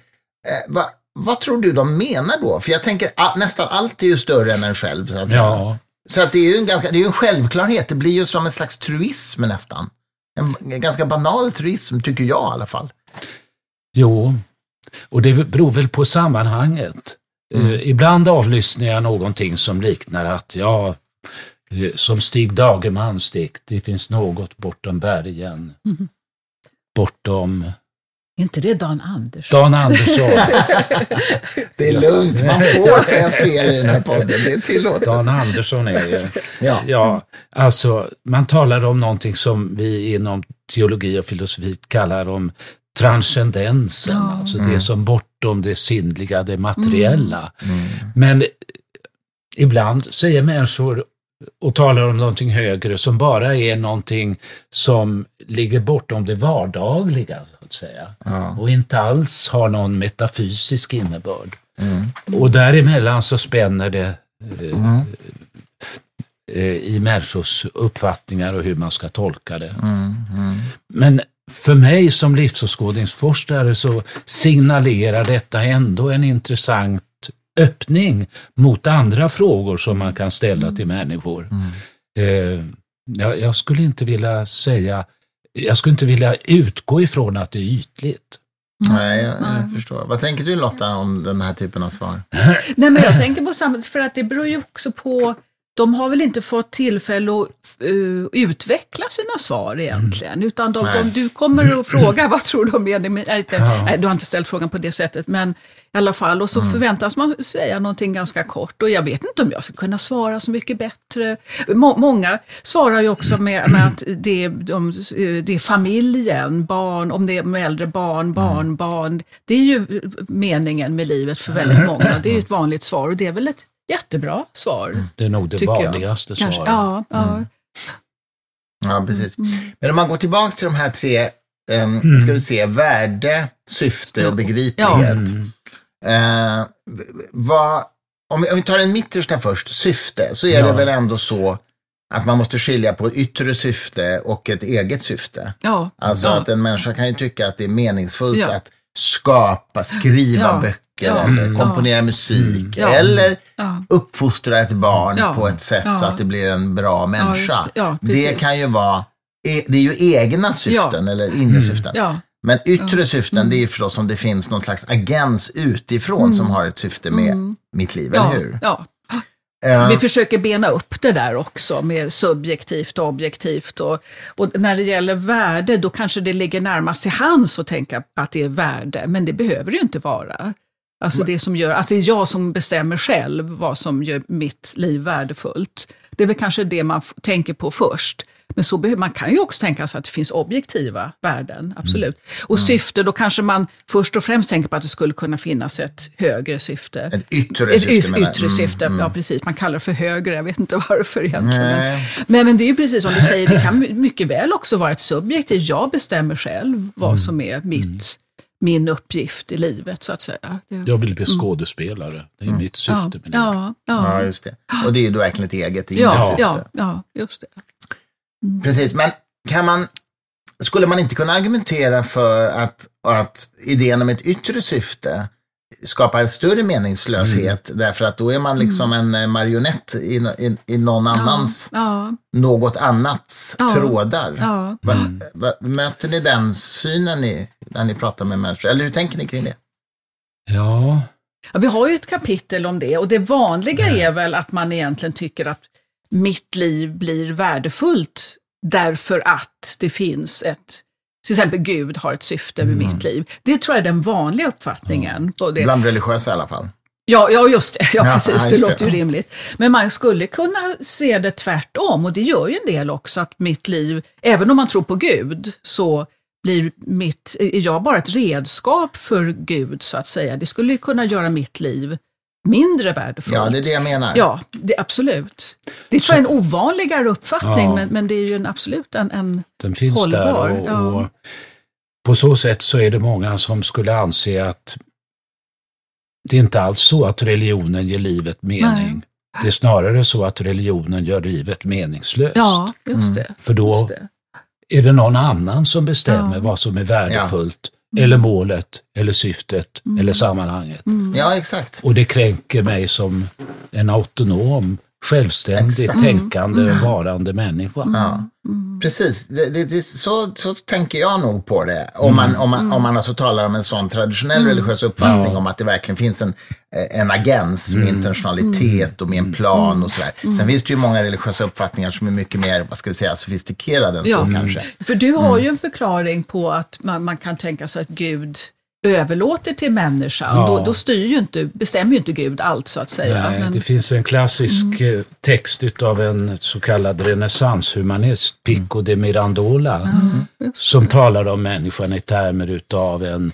va, vad tror du de menar då? För jag tänker, nästan allt är ju större än en själv. Så att säga. Ja. Så att det är ju en, ganska, det är en självklarhet. Det blir ju som en slags truism nästan. En, ganska banal truism, tycker jag i alla fall. Jo, och det beror väl på sammanhanget. Mm. Uh, ibland avlyssnar jag någonting som liknar att, ja, uh, som Stig Dagermans dikt, det finns något bortom bergen. Mm. Bortom är inte det Dan Andersson? Dan Andersson. det är lugnt, man får säga fel i den här podden. Det är tillåtet. Dan Andersson är ju... Ja. ja, alltså man talar om någonting som vi inom teologi och filosofi kallar om transcendensen, ja. alltså mm. det som bortom det sinnliga, det materiella. Mm. Mm. Men ibland säger människor och talar om någonting högre som bara är någonting som ligger bortom det vardagliga, så att säga. Ja. Och inte alls har någon metafysisk innebörd. Mm. Och däremellan så spänner det eh, mm. eh, i människors uppfattningar och hur man ska tolka det. Mm. mm. Men för mig som livsåskådningsforskare så signalerar detta ändå en intressant öppning mot andra frågor som man kan ställa till människor. Mm. Eh, jag, jag skulle inte vilja säga, jag skulle inte vilja utgå ifrån att det är ytligt. Nej, jag, jag förstår. Vad tänker du Lotta om den här typen av svar? Nej, men jag tänker på samma, för att det beror ju också på de har väl inte fått tillfälle att uh, utveckla sina svar egentligen, mm. utan de, de, du kommer att fråga vad tror du om meningen. Nej, ja. nej, du har inte ställt frågan på det sättet, men i alla fall, och så mm. förväntas man säga någonting ganska kort och jag vet inte om jag ska kunna svara så mycket bättre. Må, många svarar ju också med, med att det är, de, det är familjen, barn, om det är med äldre barn, barn, barn. Det är ju meningen med livet för väldigt många. Det är ju ett vanligt svar och det är väl ett jättebra svar. Det är nog det vanligaste svaret. Ja, ja. Mm. ja, precis. Mm. Men om man går tillbaka till de här tre, um, mm. ska vi se, värde, syfte och begriplighet. Uh, vad, om, vi, om vi tar den mittersta först, syfte, så är ja. det väl ändå så att man måste skilja på ett yttre syfte och ett eget syfte. Ja. Alltså ja. att en människa kan ju tycka att det är meningsfullt att skapa, skriva böcker ja. eller mm. komponera musik mm. eller uppfostra ett barn på ett sätt så att det blir en bra människa. Det. det. kan ju vara, e, det är ju egna syften eller inre mm. syften. Men yttre syften, mm. det är ju förstås om det finns någon slags agens utifrån mm. som har ett syfte med mm. mitt liv, eller hur? Ja. Vi försöker bena upp det där också med subjektivt och objektivt. Och, och, när det gäller värde, då kanske det ligger närmast till hands att tänka att det är värde, men det behöver det ju inte vara. Alltså det som gör, alltså det är jag som bestämmer själv vad som gör mitt liv värdefullt. Det är väl kanske det man tänker på först. Men så behöver, man kan ju också tänka sig att det finns objektiva värden, absolut. Mm. Och syfte, då kanske man först och främst tänker på att det skulle kunna finnas ett högre syfte. Ett yttre ett syfte? Ett yttre syfte, mm, ja precis. Man kallar det för högre, jag vet inte varför egentligen. Men, men det är ju precis som du säger, det kan mycket väl också vara ett subjektivt, jag bestämmer själv vad mm. som är mitt min uppgift i livet, så att säga. Det, jag vill bli mm. skådespelare. Det är mm. mitt syfte ja, med livet. Ja, ja. ja, just det. Och det är då verkligen ett eget inre ja, syfte. Ja, ja, just det. Mm. Precis, men kan man, skulle man inte kunna argumentera för att, att idén om ett yttre syfte skapar större meningslöshet mm. därför att då är man liksom mm. en marionett i, i, i någon annans, ja, något annats ja, trådar. Ja. Va, va, möter ni den synen i, när ni pratar med människor? Eller hur tänker ni kring det? Ja. ja vi har ju ett kapitel om det och det vanliga är väl att man egentligen tycker att mitt liv blir värdefullt därför att det finns ett till exempel Gud har ett syfte med mm. mitt liv. Det tror jag är den vanliga uppfattningen. Mm. Bland religiösa i alla fall. Ja, ja just det. Ja, ja precis. Det låter ju rimligt. Men man skulle kunna se det tvärtom och det gör ju en del också att mitt liv, även om man tror på Gud, så blir mitt, är jag bara ett redskap för Gud så att säga. Det skulle kunna göra mitt liv mindre värdefullt. Ja, det är det jag menar. Ja, det, absolut. Det tror jag är en ovanligare uppfattning, ja. men, men det är ju en absolut en, en Den finns hållbar. där och, ja. och, på så sätt så är det många som skulle anse att det är inte alls så att religionen ger livet mening. Nej. Det är snarare så att religionen gör livet meningslöst. Ja, just det. För då just det. är det någon annan som bestämmer ja. vad som är värdefullt Mm. eller målet, eller syftet, mm. eller sammanhanget. Mm. Ja, exakt. Och det kränker mig som en autonom, självständigt exakt. tänkande, mm. varande människa. Ja. Mm. Precis, det, det, det, så, så tänker jag nog på det. Om man, om man, om man alltså talar om en sån traditionell religiös uppfattning ja. om att det verkligen finns en, en agens med intentionalitet och med en plan och sådär. Sen finns det ju många religiösa uppfattningar som är mycket mer, vad ska vi säga, sofistikerade än ja. så kanske. För du har ju en förklaring på att man, man kan tänka sig att Gud överlåter till människan, ja. då, då styr ju inte, bestämmer ju inte Gud allt så att säga. Nej, Men... Det finns en klassisk mm. text av en så kallad renässanshumanist, Pico de Mirandola, mm. som talar om människan i termer utav en,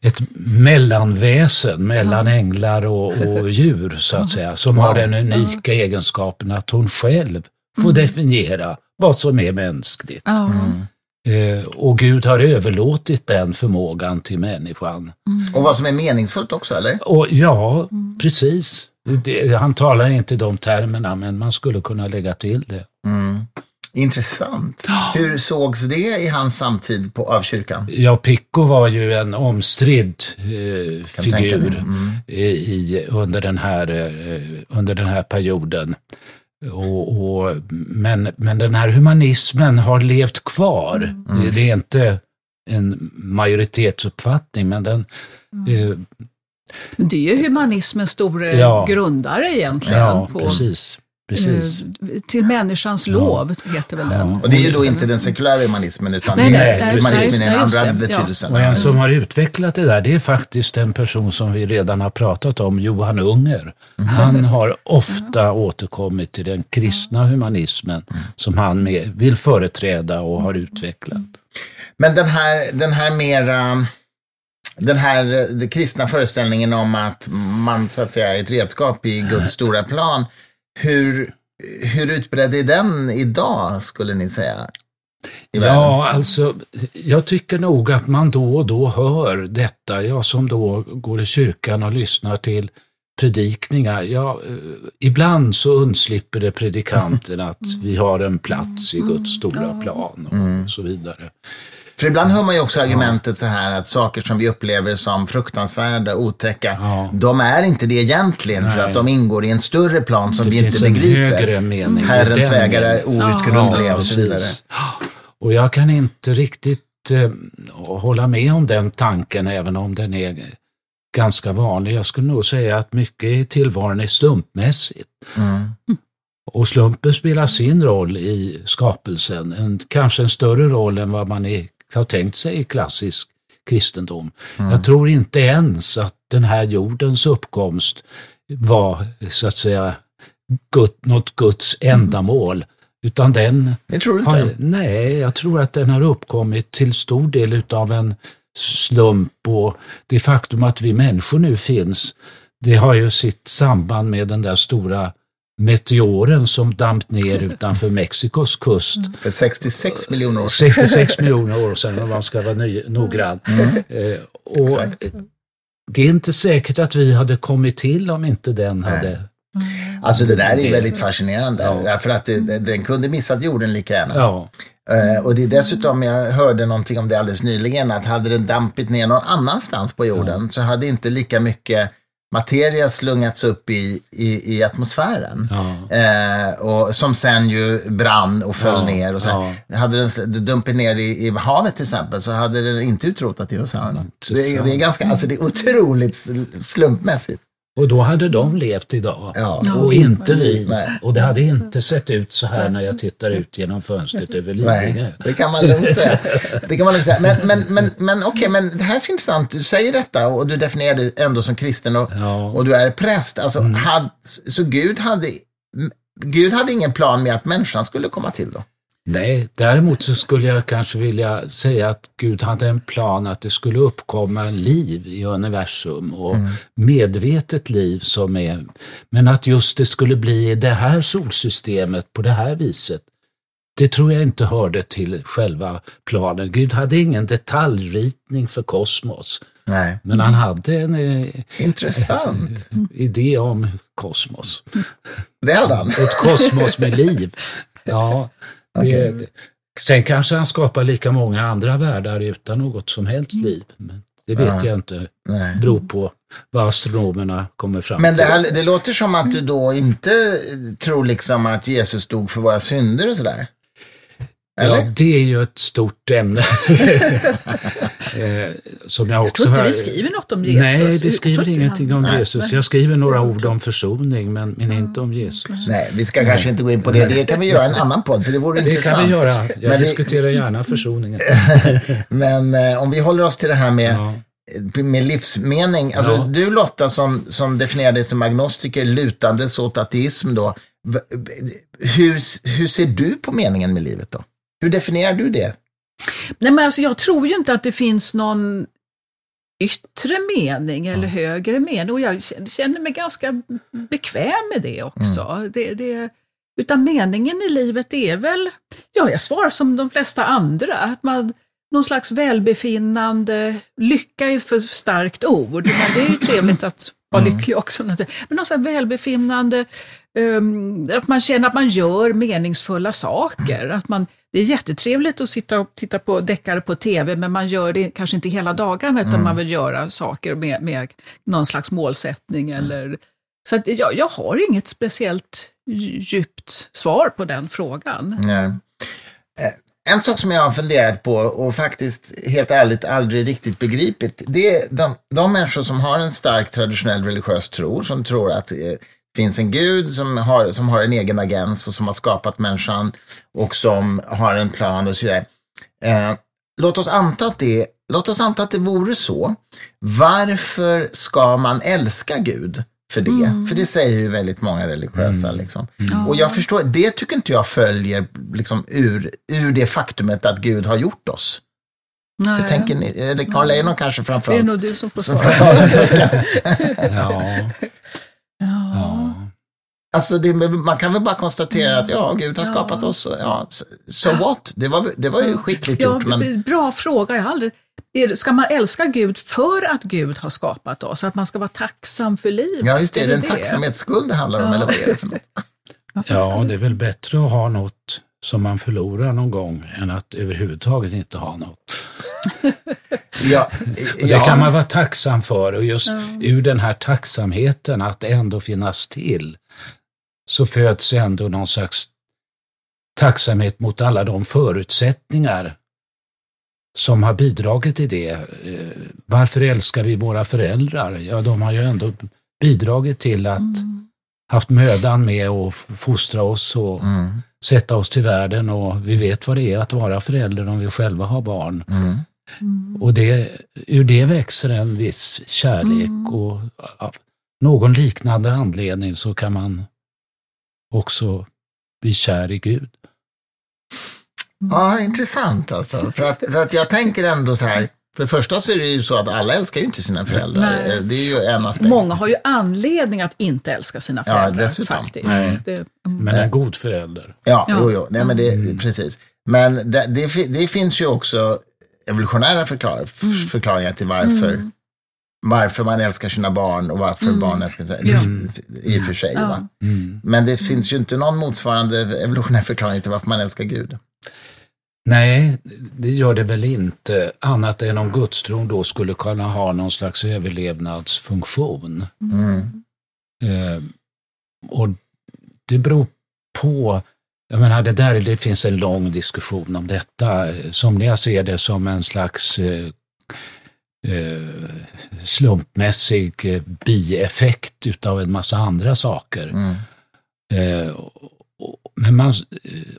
ett mellanväsen mellan ja. änglar och, och, djur, så att säga, som har den unika egenskapen att hon själv får mm. definiera vad som är mänskligt. Mm. Eh, och Gud har överlåtit den förmågan till människan. Mm. Och vad som är meningsfullt också, eller? Och, ja, mm. precis. Han talar inte de termerna, men man skulle kunna lägga till det. Mm. Intressant. Hur sågs det i hans samtid på, av kyrkan? Ja, Pico var ju en omstridd eh, figur Mm. i, i, under, den här, eh, under den här perioden. Och, och, men, men den här humanismen har levt kvar. Mm. Det, det är inte en majoritetsuppfattning, men den... Eh, Det är ju humanismens store Ja. grundare egentligen. ja, på, precis. Precis. eh, till människans lov, heter väl den. Och det är ju då inte den sekulära humanismen, utan Nej, nej, humanismen i den andra det. betydelsen. Och en som har utvecklat det där, det är faktiskt en person som vi redan har pratat om, Johan Unger. Han har ofta återkommit till den kristna humanismen som han med, vill företräda och har utvecklat. Men den här, den här mera, den här den kristna föreställningen om att man så att säga är ett redskap i Guds stora plan. Hur, hur utbredd är den idag, skulle ni säga? Världen? Ja, alltså, jag tycker nog att man då och då hör detta. Jag som då går i kyrkan och lyssnar till predikningar. Ja, eh, ibland så undslipper det predikanten att vi har en plats i Guds stora plan och så vidare. För ibland hör man ju också argumentet så här att saker som vi upplever som fruktansvärda, otäcka, Ja. de är inte det egentligen för Nej. att de ingår i en större plan som Det vi inte finns en begriper. högre mening Herrens vägar är outgrundliga Ja, och så vidare. Och jag kan inte riktigt eh, hålla med om den tanken, även om den är ganska vanlig. Jag skulle nog säga att mycket i tillvaron är slumpmässigt. Mm. Och slumpen spelar sin roll i skapelsen, en, kanske en större roll än vad man är, har tänkt sig i klassisk kristendom. Jag tror inte ens att den här jordens uppkomst var, så att säga, Gud, något Guds ändamål, utan den Det tror du inte? har, nej, jag tror att den har uppkommit till stor del utav en slump och det faktum att vi människor nu finns, det har ju sitt samband med den där stora meteoren som damp ner utanför Mexikos kust. För 66 miljoner år sedan. 66 miljoner år sedan om man ska vara ny, noggrann. Eh, och Exakt. det är inte säkert att vi hade kommit till om inte den hade... Alltså det där är väldigt fascinerande. Ja. Därför att det, den kunde missat jorden lika gärna. Ja, Eh, och det är dessutom, jag hörde någonting om det alldeles nyligen, att hade den dampit ner någon annanstans på jorden så hade inte lika mycket materia slungats upp i, i, i atmosfären. ja. Eh, och som sen ju brann och föll Ja, ner. Och så här. Hade den dumpit ner i, i havet till exempel så hade den inte utrotat dinosaurierna. Det, Intressant. det är ganska, alltså det är otroligt sl- slumpmässigt. Och då hade de levt idag. Ja. Och inte vi. Nej. Och det hade inte sett ut så här när jag tittar ut genom fönstret över Lidingö. Nej, det kan man lugnt säga. Det kan man lugnt säga. Men, men, men, men okej, men det här är så intressant. Du säger detta och du definierar dig ändå som kristen och, Ja. Mm. och du är präst. Alltså, had, så Gud hade, Gud hade ingen plan med att människan skulle komma till då? Nej, däremot så skulle jag kanske vilja säga att Gud hade en plan att det skulle uppkomma liv i universum och medvetet liv som är, men att just det skulle bli i det här solsystemet på det här viset. Det tror jag inte hörde till själva planen. Gud hade ingen detaljritning för kosmos, Nej. men han hade en eh, Intressant. idé om kosmos. Det hade han. Ett kosmos med liv. Ja, det, det. Sen kanske han skapar lika många andra världar utan något som helst liv. Men det vet jag inte. Nej. beror på vad astronomerna kommer fram Men det, till. här, det låter som att du då inte tror liksom att Jesus dog för våra synder och sådär. Eller? Ja, det är ju ett stort ämne. eh, som jag Jag också tror inte har... vi skriver något om Jesus. Nej, Jag vi skriver ingenting han- om Nej. Jesus. Jag skriver några ord om försoning, men, men inte om Jesus. Nej, vi ska kanske inte gå in på det. Det kan vi göra en annan podd, för det vore Det intressant. kan vi göra. Jag Men det- diskuterar gärna försoningen. Men eh, om vi håller oss till det här med, Ja. med livsmening. Alltså, Ja. Du Lotta, som, som definierar dig som agnostiker, lutandes åt ateism då. V- Hur, hur ser du på meningen med livet då? Hur definierar du det? Nej, men alltså, jag tror ju inte att det finns någon yttre mening eller högre mening. Och jag känner- mig ganska bekväm med det också. Det, det, utan meningen i livet är väl, ja jag svarar som de flesta andra, att man, någon slags välbefinnande, lycka är för starkt ord, men det är ju trevligt att vara Mm. lycklig också. Men någon slags välbefinnande, um, att man känner att man gör meningsfulla saker. Att man, det är jättetrevligt att sitta och titta på deckare på tv, men man gör det kanske inte hela dagarna, utan Mm. man vill göra saker med, med någon slags målsättning. Eller, så att jag, jag har inget speciellt djupt svar på den frågan. Nej. Eh, En sak som jag har funderat på och faktiskt helt ärligt aldrig riktigt begripit, det är de, de människor som har en stark traditionell religiös tro, som tror att det finns en gud som har, som har en egen agens och som har skapat människan och som har en plan och så vidare. Eh, låt, oss anta att det, låt oss anta att det vore så. Varför ska man älska Gud? För det, för det säger ju väldigt många religiösa. Liksom. Och jag förstår, det tycker inte jag följer liksom, ur, ur det faktumet att Gud har gjort oss. Hur Nej, tänker ni? Eller Carl Leijon kanske det är framförallt. nog du som får svara. Ja, Ja. ja. Alltså det, man kan väl bara konstatera att ja, Gud har skapat oss. och Ja, so, so what? Det var, det var ju skickligt Ja, gjort. Men, Bra fråga. Jag har aldrig, ska man älska Gud för att Gud har skapat oss? Att man ska vara tacksam för livet? ja, just det. Är det en det? tacksamhetsskuld det handlar om, Ja. eller vad är det för något? ja, det är väl bättre att ha något som man förlorar någon gång än att överhuvudtaget inte ha något. Ja, ja. Det kan man vara tacksam för och just ur den här tacksamheten att ändå finnas till så föds ändå någon slags tacksamhet mot alla de förutsättningar som har bidragit till det. Eh, Varför älskar vi våra föräldrar? Ja, de har ju ändå bidragit till att haft mödan med att fostra oss och Mm, sätta oss till världen och vi vet vad det är att vara förälder om vi själva har barn. mm. Och det, ur det växer en viss kärlek och av någon liknande anledning så kan man också bli kär i Gud. Ja, intressant alltså. För att, för att jag tänker ändå så här, för det första så är det ju så att alla älskar ju inte sina föräldrar. Nej. Eh, Det är ju en aspekt. Många har ju anledning att inte älska sina Ja, föräldrar. dessutom. faktiskt. Nej. Det, mm. Men en god förälder. Ja, Ja. jo, jo. Nej, men det, precis. Men det, det, det finns ju också evolutionära förklar, Mm. förklaringar till varför, varför man älskar sina barn och varför barn älskar sig. Ja. I och för sig. Ja. Va? Mm. Men det finns ju inte någon motsvarande evolutionär förklaring till varför man älskar Gud. Nej, det gör det väl inte, annat än om gudstron då skulle kunna ha någon slags överlevnadsfunktion. Mm. Eh, och det beror på, jag menar det där, det finns en lång diskussion om detta. Somliga ser det som en slags eh, eh, slumpmässig eh, bieffekt utav en massa andra saker. Mm. Eh, och- men man,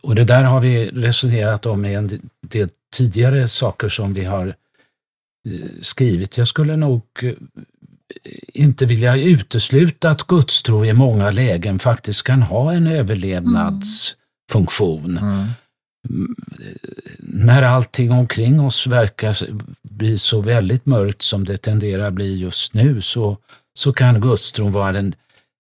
och det där har vi resonerat om i en del tidigare saker som vi har eh, skrivit. Jag skulle nog eh, inte vilja utesluta att gudstro i många lägen faktiskt kan ha en överlevnadsfunktion. Mm. När allting omkring oss verkar bli så väldigt mörkt som det tenderar att bli just nu så, så kan gudstron vara en,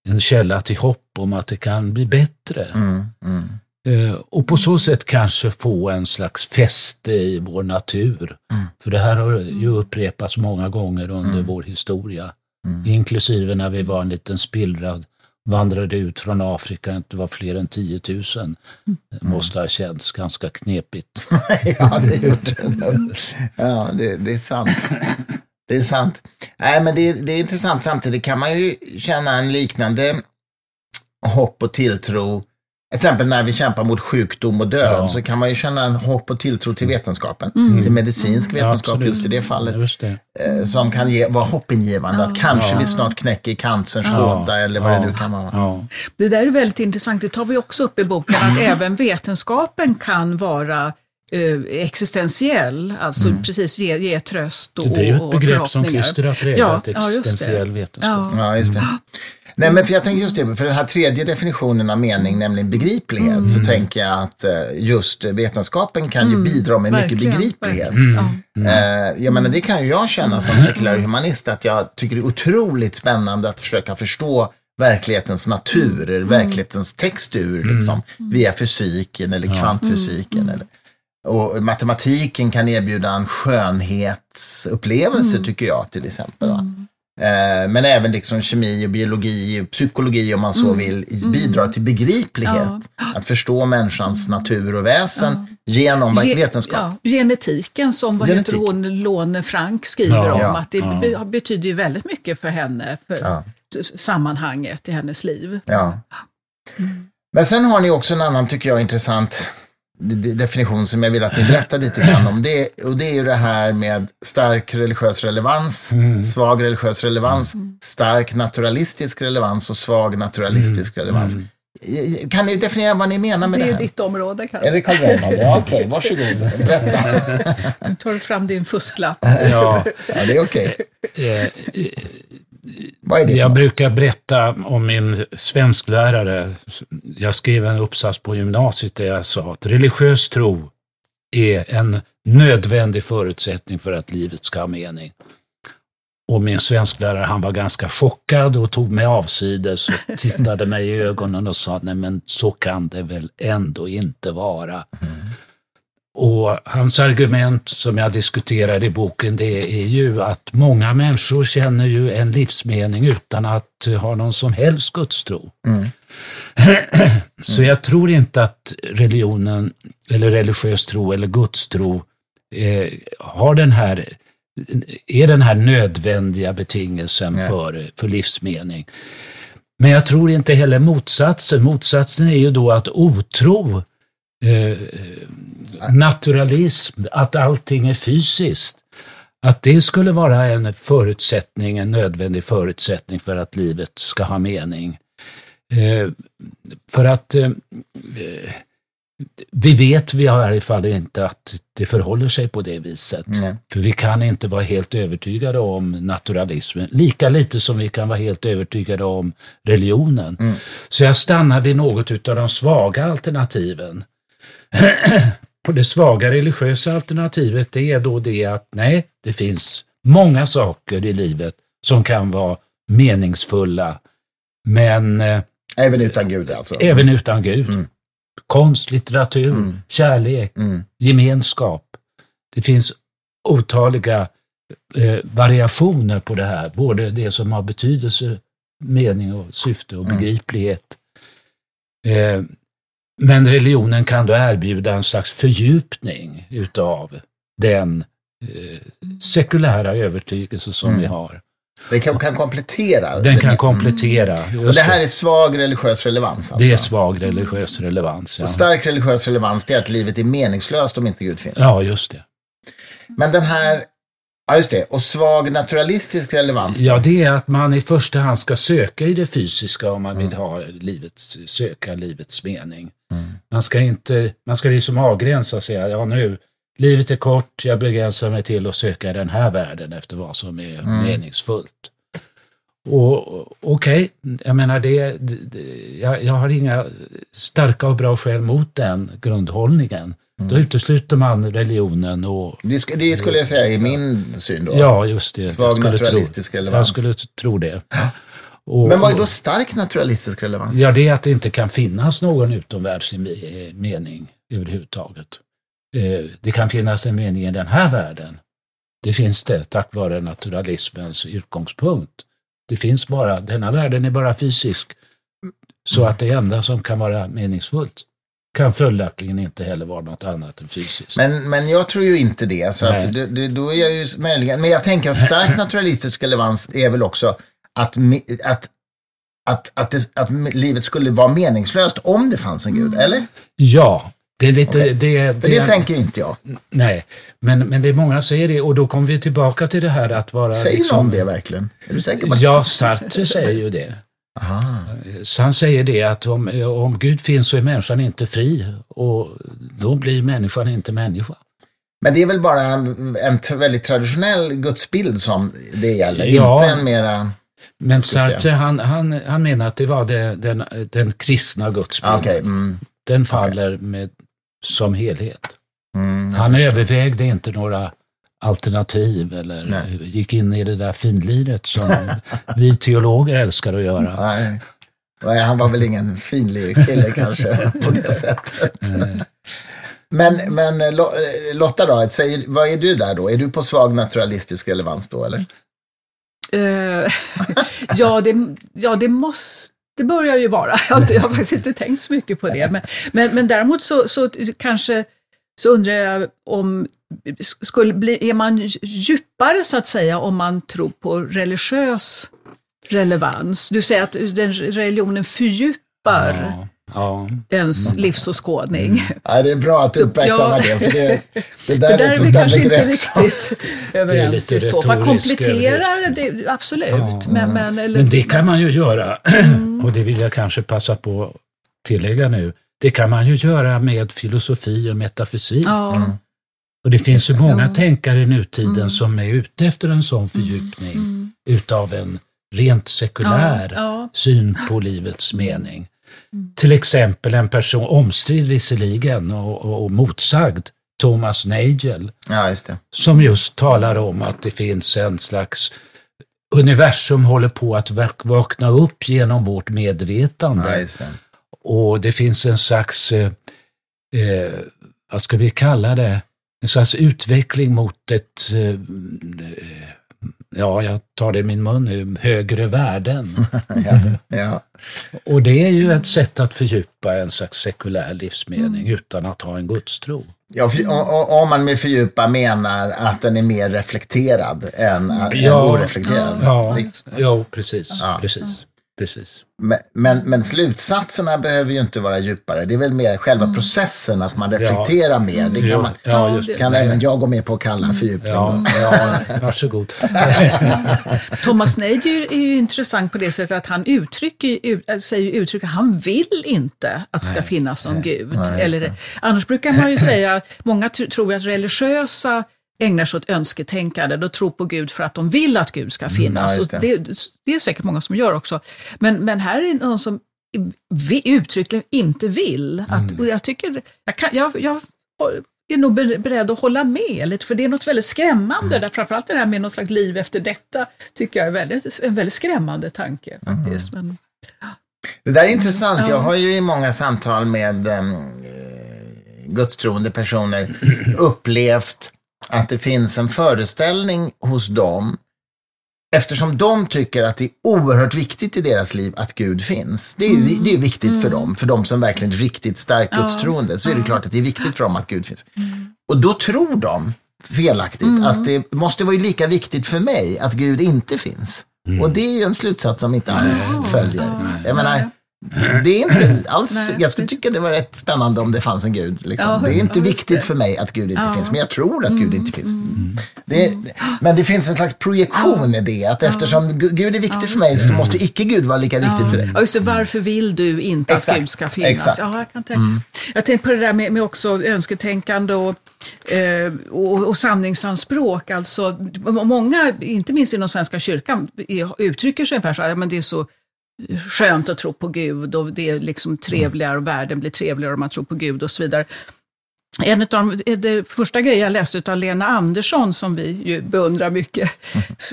en källa till hopp om att det kan bli bättre. Mm. Mm. Eh, och på så sätt kanske få en slags fäste i vår natur. Mm. För det här har ju upprepats många gånger under vår historia. Mm. Inklusive när vi var en liten spillra, vandrade ut från Afrika, inte var fler än 10 000. Det måste ha känts ganska knepigt. ja, det gjorde det. Ja, det, det är sant. Det är sant. Nej, men det, det är intressant. Samtidigt kan man ju känna en liknande hopp och tilltro. Exempel när vi kämpar mot sjukdom och död Ja. så kan man ju känna en hopp och tilltro till vetenskapen. Mm. Till medicinsk vetenskap absolut. just i det fallet. Just det. eh, Som kan ge, vara hoppingivande. Att kanske vi snart knäcker cancerns Ja. gåta eller vad det Ja. nu kan vara. Ja. Det där är väldigt intressant, det tar vi också upp i boken, att även vetenskapen kan vara eh, existentiell, alltså precis ge, ge tröst och Det är ju ett begrepp som. Christer har präglat, Ja, ja, just det. existentiell vetenskap. Ja. Ja, just det. Nej, men för jag tänker just det, för den här tredje definitionen av mening, nämligen begriplighet, så tänker jag att eh, just vetenskapen kan ju bidra med mycket Verkligen, begriplighet. verkligen. Ja. Eh, jag menar, det kan ju jag känna som sekulär humanist, att jag tycker det är otroligt spännande att försöka förstå verklighetens natur, verklighetens textur, liksom, via fysiken eller kvantfysiken. Eller. Och matematiken kan erbjuda en skönhetsupplevelse, tycker jag, till exempel. Va? Eh, Men även liksom kemi och biologi, psykologi om man så vill, bidrar till begriplighet. Att förstå människans natur och väsen genom Ge- vetenskap. Ja, genetiken som vad Genetik. heter hon, Lone Frank skriver Ja, om, ja, att det ja. be- betyder ju väldigt mycket för henne, för Ja. sammanhanget i hennes liv. Ja. Men sen har ni också en annan, tycker jag, intressant definition som jag vill att ni berättar lite grann om. Det, och det är ju det här med stark religiös relevans, svag religiös relevans, stark naturalistisk relevans och svag naturalistisk relevans. Kan ni definiera vad ni menar med Det det, är här? ditt område, Är Kalle. det Carl Reinhold? Ja, okej, varsågod. Berätta. Nu tar du fram din fusklapp. Ja, Ja, det är okej. eh, Jag brukar berätta om min svensklärare. Jag skrev en uppsats på gymnasiet där jag sa att religiös tro är en nödvändig förutsättning för att livet ska ha mening. Och min svensklärare han var ganska chockad och tog mig avsides och tittade mig i ögonen och sa nej men så kan det väl ändå inte vara. Och hans argument som jag diskuterar i boken det är ju att många människor känner ju en livsmening utan att ha någon som helst gudstro. Mm. Så jag tror inte att religionen eller religiös tro eller gudstro eh, har den här, är den här nödvändiga betingelsen för, för livsmening. Men jag tror inte heller motsatsen. Motsatsen är ju då att otro, eh, naturalism, att allting är fysiskt, att det skulle vara en förutsättning, en nödvändig förutsättning för att livet ska ha mening. Eh, för att eh, eh, vi vet vi i varje fall inte att det förhåller sig på det viset. Nej. För vi kan inte vara helt övertygade om naturalismen, lika lite som vi kan vara helt övertygade om religionen. Mm. Så jag stannar vid något av de svaga alternativen. Och det svaga religiösa alternativet det är då det att nej, det finns många saker i livet som kan vara meningsfulla, men eh, Även utan Gud alltså? även utan Gud. Mm. Konst, litteratur, Mm. kärlek, Mm. gemenskap. Det finns otaliga eh, variationer på det här, både det som har betydelse, mening och syfte och Mm. begriplighet. Eh, men religionen kan då erbjuda en slags fördjupning utav den eh, sekulära övertygelse som Mm. vi har. Det kan, kan komplettera? Den kan komplettera. Och Just det här är svag religiös relevans alltså? det är svag religiös relevans. Ja. Och stark religiös relevans, det är att livet är meningslöst om inte Gud finns. ja, just det. Men den här, ja just det, och svag naturalistisk relevans. Ja, det är att man i första hand ska söka i det fysiska om man vill ha livets, söka livets mening. Mm. Man ska inte, man ska liksom avgränsa och säga, ja nu, livet är kort, jag begränsar mig till att söka i den här världen efter vad som är Mm. meningsfullt. Och okej, jag menar det, det jag, jag har inga starka och bra skäl mot den grundhållningen. Då utesluter man religionen och Det, det skulle jag säga är min syn då. Ja, just det. Svag naturalistisk tro, relevans. Jag skulle tro det. Och, Men vad är då stark naturalistisk relevans? Ja, det är att det inte kan finnas någon utomvärldslig mening överhuvudtaget. Eh, Det kan finnas en mening i den här världen. Det finns det tack vare naturalismens utgångspunkt. Det finns bara, denna världen är bara fysisk. Så att det enda som kan vara meningsfullt kan följaktligen inte heller vara något annat än fysiskt. Men, men jag tror ju inte det. Så att det, det, då är jag ju möjligen, men jag tänker att stark naturalistisk relevans är väl också att, att, att, att, det, att livet skulle vara meningslöst om det fanns en gud, eller? Ja, det är lite... Okej. Det, För det, tänker inte jag. Nej, men, men det är många som säger det och då kommer vi tillbaka till det här att vara... Säger liksom, någon det verkligen? Är du säker på det? Ja, Sartre säger ju det. Aha. Så han säger det att om, om Gud finns så är människan inte fri och då blir människan inte människa. Men det är väl bara en, väldigt traditionell gudsbild som det gäller, Ja. inte en mera... Men. Sartre han, han, han menar att det var det, den, den kristna gudsbilden. Okej, mm, Den faller med, som helhet. mm, Han förstår. övervägde inte några alternativ eller Nej. gick in i det där finliret som vi teologer älskar att göra. Nej. Nej, han var väl ingen finlir kille kanske på det sättet. Men, men eh, eh, Lotta då, säger, vad är du där då? Är du på svag naturalistisk relevans då eller? Eh, ja, det, ja, det måste det börjar ju vara. Jag har, inte- jag har faktiskt inte tänkt så mycket på det. Men, men, men däremot så, så kanske så undrar jag om skulle bli, är man djupare så att säga om man tror på religiös relevans? Du säger att den religionen fördjupar Ja, ja. ens livsåskådning. Ja, det är bra att du uppmärksammar Ja. det, för det, det För där är där ett är sånt vi där kanske inte begrepp som... riktigt överens i så fall. Kompletterar det, absolut. Men, men, eller, Men det kan man ju göra, och det vill jag kanske passa på att tillägga nu, det kan man ju göra med filosofi och metafysik. Ja, Mm. Och det finns ju många Ja. tänkare i nutiden Mm. som är ute efter en sån fördjupning utav en rent sekulär ja, ja. syn på livets mening. Mm. Till exempel en person, omstridd visserligen och, och, och motsagd, Thomas Nagel, Ja, just det. som just talar om att det finns en slags universum håller på att vak- vakna upp genom vårt medvetande. Ja, just det. Och det finns en slags, eh, eh, vad ska vi kalla det, en slags utveckling mot ett, eh, eh, ja, jag tar det i min mun nu, högre värden. Ja, ja. Och det är ju ett sätt att fördjupa en slags sekulär livsmening utan att ha en gudstro. Ja, om man med fördjupa menar att den är mer reflekterad än, än Ja, oreflekterad. Ja, ja precis. Ja. precis, precis. Men, men, men slutsatserna behöver ju inte vara djupare. Det är väl mer själva processen, att man reflekterar mer. Det kan, Ja, man, ja, just det- kan även jag gå med på att kalla fördjupning. Ja, ja, varsågod. Thomas Nagel är ju intressant på det sättet att han uttrycker, ut, äh, säger uttrycker han vill inte att det ska finnas någon gud. Nej, Eller, annars brukar man ju säga, många tr- tror att religiösa ägnar sig åt önsketänkande, de tror på Gud för att de vill att Gud ska finnas. Mm, just och det. det, det är säkert många som gör också. Men, men här är någon som vi, uttryckligen inte vill. Att, Mm. och jag, tycker, jag, kan, jag, jag är nog ber- beredd att hålla med lite, för det är något väldigt skrämmande. Mm. Där, framförallt det här med något slags liv efter detta, tycker jag är väldigt, en väldigt skrämmande tanke. faktiskt. Men, Det där är intressant. Ja. Jag har ju i många samtal med um, gudstroende personer upplevt att det finns en föreställning hos dem Eftersom de tycker att det är oerhört viktigt i deras liv att Gud finns. Det är, ju det är viktigt för dem, för de som verkligen är riktigt starkt gudstroende, så är det klart att det är viktigt för dem att Gud finns. Och då tror de, felaktigt, att det måste vara lika viktigt för mig att Gud inte finns. Och det är ju en slutsats som inte alls följer. Jag menar, det är inte alls, Nej. jag skulle tycka det var rätt spännande om det fanns en Gud. Liksom. Ja, det är inte viktigt det. för mig att Gud inte Ja. finns, men jag tror att Gud inte finns. Det, men det finns en slags projektion i det, att eftersom Gu- Gud är viktig för mig så måste icke-Gud vara lika viktigt för dig. Ja, just det. Varför vill du inte Exakt, att Gud ska finnas? exakt. Ja, jag, kan tänka. jag tänkte på det där med, med också önsketänkande och, eh, och, och sanningsanspråk. Alltså, många, inte minst inom Svenska kyrkan, är- uttrycker sig ungefär så här, "Ja, men det är så skönt att tro på Gud och det är liksom trevligare och världen blir trevligare om man tror på Gud och så vidare. En av de, det första grejen jag läste av Lena Andersson, som vi ju beundrar mycket,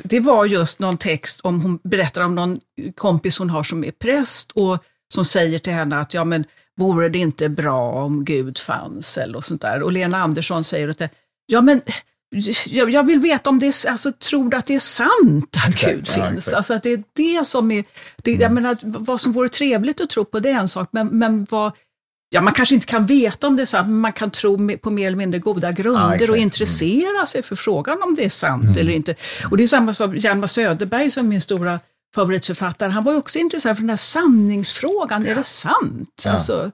det var just någon text om, hon berättar om någon kompis hon har som är präst och som säger till henne att ja men vore det inte bra om Gud fanns eller och sånt där. Och Lena Andersson säger att ja men jag, jag vill veta om det är, alltså tror du att det är sant att Exakt, Gud ja, finns? exakt. Alltså att det är det som är, det, jag menar, vad som vore trevligt att tro på det är en sak, men, men vad, Ja, man kanske inte kan veta om det är sant, men man kan tro på mer eller mindre goda grunder Ja, exakt. Mm. och intressera sig för frågan om det är sant eller inte. Och det är samma som Hjalmar Söderberg som är min stora favoritförfattare. Han var också intresserad för den här sanningsfrågan. Är det sant? Ja. Alltså,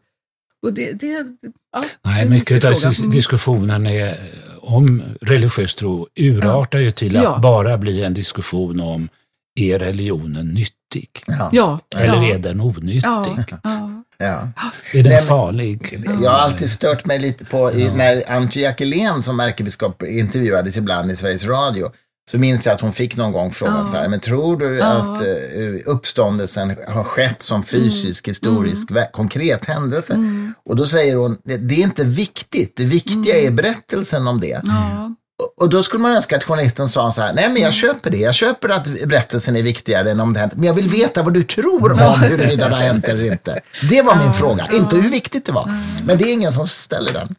och det, det, ja, Nej, mycket av Mm. diskussionen är, om religiös tro urartar ju till att Ja. bara bli en diskussion om är religionen nyttig? Ja. Ja, Eller ja, är den onyttig? ja, ja. Ja. Är den Nej, men- farlig? Jag har alltid stört mig lite på, i, när Antje Jackelén som ärkebiskop intervjuades ibland i Sveriges Radio, så minns jag att hon fick någon gång frågan Ja. så här, men tror du Ja. att uh, uppståndelsen har skett som fysisk, historisk, vä- konkret händelse? Och då säger hon, det, det är inte viktigt, det viktiga är berättelsen om det. Och- Och då skulle man önska att journalisten sa så här, nej men jag köper det, jag köper att berättelsen är viktigare än om det hänt, men jag vill veta vad du tror om huruvida det har hänt eller inte. Det var min fråga, inte hur viktigt det var. Men det är ingen som ställer den.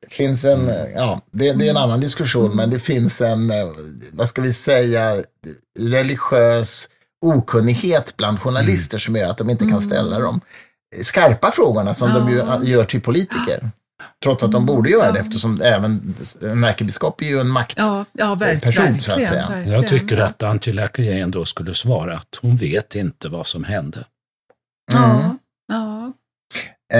Det finns en, ja, det, det är en annan diskussion, men det finns en, eh, vad ska vi säga, religiös okunnighet bland journalister som gör att de inte kan ställa de skarpa frågorna som de ju gör till politiker. Trots att de borde göra det eftersom även en ärkebiskop är ju en maktperson, Ja, ja så att säga. verkligen. Jag tycker att Angela Kajén då skulle svara att hon vet inte vad som hände. Ja, ja. Eh,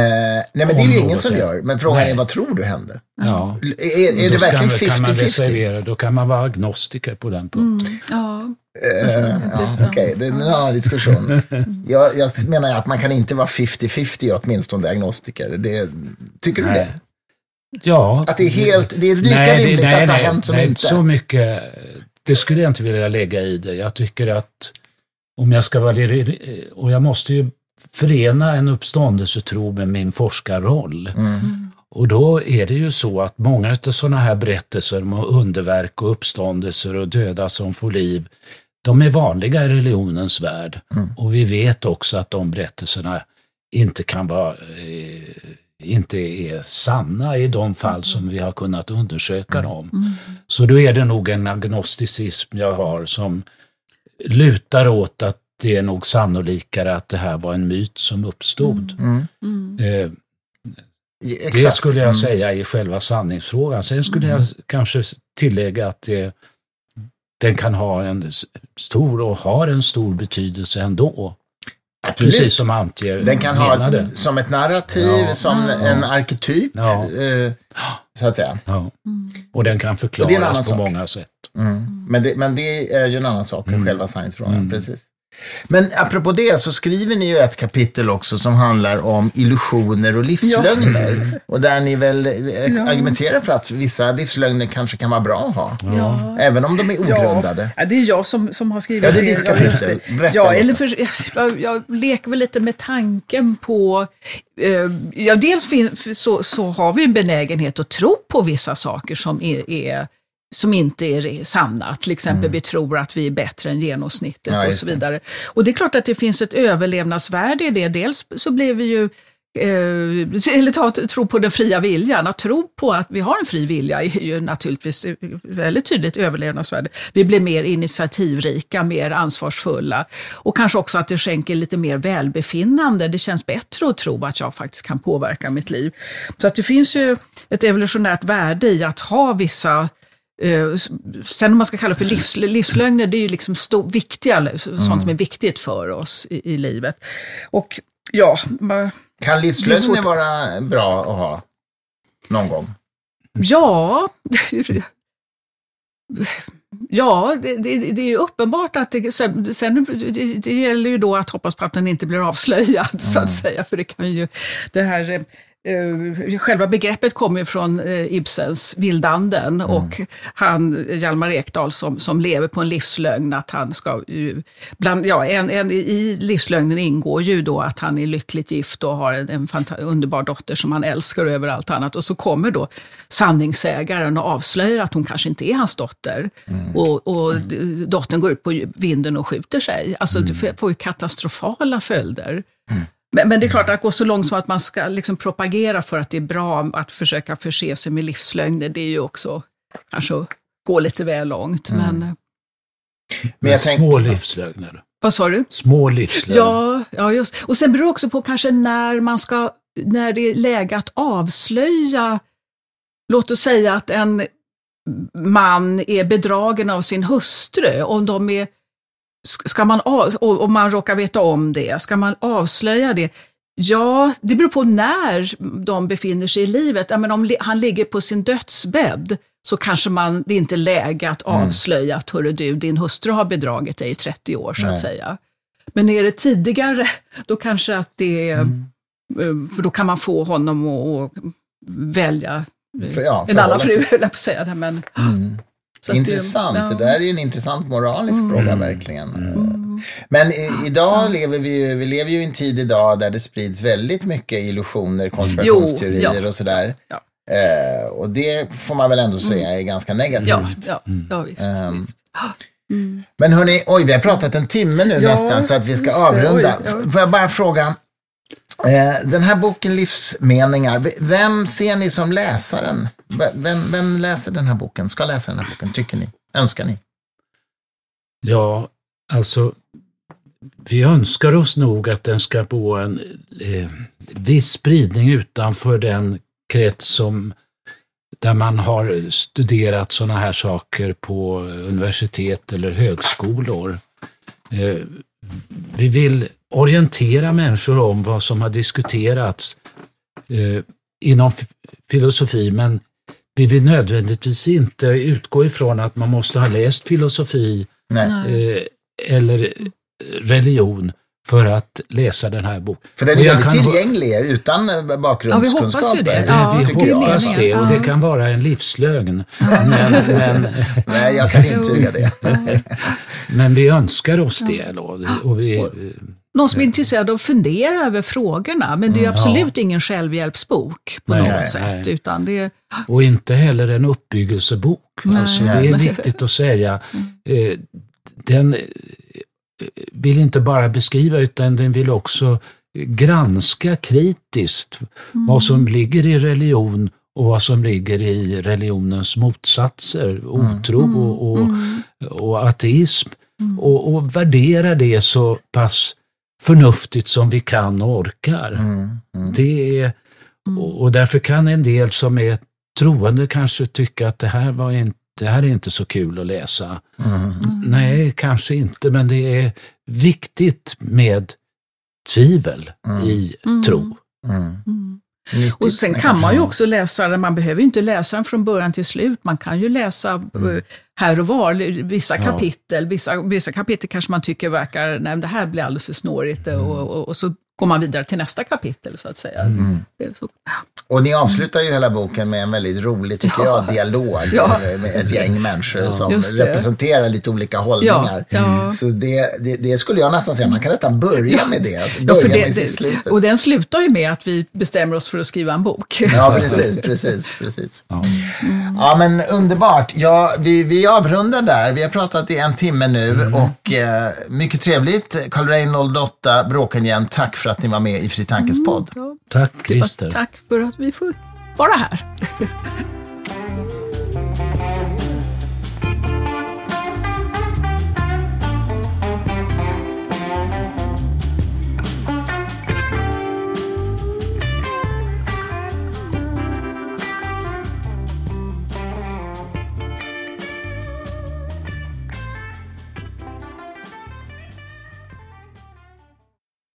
nej, men det är ju ingen som är- gör. Men frågan är, Nej. vad tror du hände? Ja. Är, är det verkligen man- kan man 50-50? reservera, Då kan man vara agnostiker på den punkten. Mm, ja. Eh, ja, Okej, det är en annan diskussion. Jag, jag menar att man kan inte vara 50-50 åtminstone agnostiker. Det, tycker du Nej. det? Ja. Att det är helt, det är lika nej, det- rimligt nej, att det har nej, hänt som nej, inte? så mycket. Det skulle jag inte vilja lägga i det. Jag tycker att om jag ska vara... Och jag måste ju förena en uppståndelsetro med min forskarroll. Mm. Och då är det ju så att många av sådana här berättelser om underverk och uppståndelser och döda som får liv, de är vanliga i religionens värld. Mm. Och vi vet också att de berättelserna inte kan vara eh, inte är sanna i de fall som vi har kunnat undersöka dem. Så då är det nog en agnosticism jag har som lutar åt att det är nog sannolikare att det här var en myt som uppstod. Mm. Mm. Eh, Exakt. det skulle jag Mm. säga är själva sanningsfrågan. Sen skulle jag kanske tillägga att det, den kan ha en stor och har en stor betydelse ändå. Absolut. Precis som Antje Den kan ha menade. som ett narrativ, Ja. som Ja. en arketyp, Ja. eh, så att säga. Ja. Och den kan Och det är en annan förklaras på sak. många sätt. Mm. Men, det, men det är ju en annan sak än Mm. själva science-frågan. Mm. Precis. Men apropå det så skriver ni ju ett kapitel också som handlar om illusioner och livslögner. Och där ni väl eh, Ja. argumenterar för att vissa livslögner kanske kan vara bra att ha. Ja. Även om de är ogrundade. Ja, det är jag som, som har skrivit Ja, det är ditt Ja, kapitel. det. Berätta Ja, eller för, jag, jag leker väl lite med tanken på... Eh, ja, dels så, så har vi en benägenhet att tro på vissa saker som, är, är, som inte är sanna. Till exempel vi tror att vi är bättre än genomsnittet Mm. Ja, och så det. vidare. Och det är klart att det finns ett överlevnadsvärde i det. Dels så blir vi ju Eh, eller ta, tro på den fria viljan. Att tro på att vi har en fri vilja är ju naturligtvis väldigt tydligt överlevnadsvärde. Vi blir mer initiativrika, mer ansvarsfulla och kanske också att det skänker lite mer välbefinnande. Det känns bättre att tro att jag faktiskt kan påverka mitt liv. Så att det finns ju ett evolutionärt värde i att ha vissa Sen om man ska kalla det för livs, livslögner, det är ju liksom stor, viktiga, sånt som är viktigt för oss i, i livet. Och ja, ma- Kan livslögner vara bra att ha någon gång? ja, ja det, det, det är ju uppenbart att det, sen, det, det gäller ju då att hoppas på att den inte blir avslöjad, så att säga, för det kan ju, det här Eh, själva begreppet kommer ju från eh, Ibsens Vildanden och han, Hjalmar Ekdal, som, som lever på en livslögn, att han ska ju, bland, ja, en, en, i livslögnen ingår ju då att han är lyckligt gift och har en, en underbar dotter som han älskar över allt annat. Och så kommer då sanningsägaren och avslöjar att hon kanske inte är hans dotter. Och, och d- dottern går ut på vinden och skjuter sig. Alltså det får ju katastrofala följder. Men, men det är klart att gå så långt som att man ska liksom propagera för att det är bra att försöka förse sig med livslögner, det är ju också kanske att gå lite väl långt. Men eh, Men Men jag tänk- små livslögner. vad sa du? Små livslögner. Ja, ja, just Och sen beror det också på kanske när man ska, när det är läge att avslöja, låt oss säga att en man är bedragen av sin hustru, om de är Ska man av, och om man råkar veta om det, ska man avslöja det? Ja, det beror på när de befinner sig i livet. Ja, men om han ligger på sin dödsbädd så kanske man, det är inte läge att avslöja att hörru du, din hustru har bedragit dig i 30 år så Nej. att säga. Men är det tidigare, då kanske att det är, eh, för då kan man få honom att, att välja eh, För, ja, en annan fru, höll jag på att säga. Det, men, Mm. Så att det- Intressant. ja. Det där är ju en intressant moralisk Mm. fråga verkligen. Men i, idag lever vi ju, vi lever ju i en tid idag där det sprids väldigt mycket illusioner, konspirationsteorier Jo, ja. och sådär. Ja. Eh, och det får man väl ändå säga är ganska negativt. Ja, ja, ja visst. Ehm, visst. Men hörni, oj, vi har pratat en timme nu Ja, nästan så att vi ska just det. avrunda. Oj, ja. Får jag bara fråga, Eh, Den här boken Livsmeningar, vem ser ni som läsaren? Vem, vem läser den här boken? Ska läsa den här boken, tycker ni? Önskar ni? Ja, alltså vi önskar oss nog att den ska få en eh, viss spridning utanför den krets som där man har studerat sådana här saker på universitet eller högskolor. Eh, vi vill orientera människor om vad som har diskuterats eh, inom filosofi, men vi vill nödvändigtvis inte utgå ifrån att man måste ha läst filosofi eh, eller eh, religion för att läsa den här boken. För den är jag väldigt kan- tillgänglig utan eh, bakgrundskunskaper. Ja, vi hoppas ju det. Det, Ja, vi jag hoppas med. det och det kan vara en livslögn. Men, men, Nej, jag kan intyga det. men vi önskar oss det. Då. Och vi, Någon som är intresserad av att fundera över frågorna, men det är ju absolut ingen självhjälpsbok på Nej, något nej, sätt. nej. Utan det är, och inte heller en uppbyggelsebok. Nej. Alltså, det är Nej. viktigt att säga. Eh, den eh, vill inte bara beskriva utan den vill också granska kritiskt vad som ligger i religion och vad som ligger i religionens motsatser, otro och, och, och ateism. Och, och värdera det så pass förnuftigt som vi kan och orkar. Mm, mm. Det är, och, och därför kan en del som är troende kanske tycka att det här, var inte, det här är inte så kul att läsa. Mm. Nej, kanske inte, men det är viktigt med tvivel Mm. i Mm. tro. Mm. mm. Och sen kan man ju också läsa den, man behöver ju inte läsa den från början till slut. Man kan ju läsa eh, här och var, vissa Mm. Ja. kapitel. Vissa, vissa kapitel kanske man tycker verkar, nej det här blir alldeles för snårigt Mm. och, och, och så går man vidare till nästa kapitel så att säga. Mm. Det är Så, Och ni avslutar ju hela boken med en väldigt rolig, tycker jag, dialog Ja. med- ett gäng människor som representerar lite olika hållningar. Ja, ja. Så det, det, det skulle jag nästan säga, man kan nästan börja med det. Alltså, Ja, börja för det, med det, och den slutar ju med att vi bestämmer oss för att skriva en bok. Ja, precis, precis, precis. Ja. Ja, men underbart. Ja, vi, vi avrundar där. Vi har pratat i en timme nu och eh, mycket trevligt. Karl Reinhold Lotta Bråkenhielm, tack för att att ni var med i Fri Tankes mm, podd. Mm, ja. Tack Christer. Tack för att vi får vara här.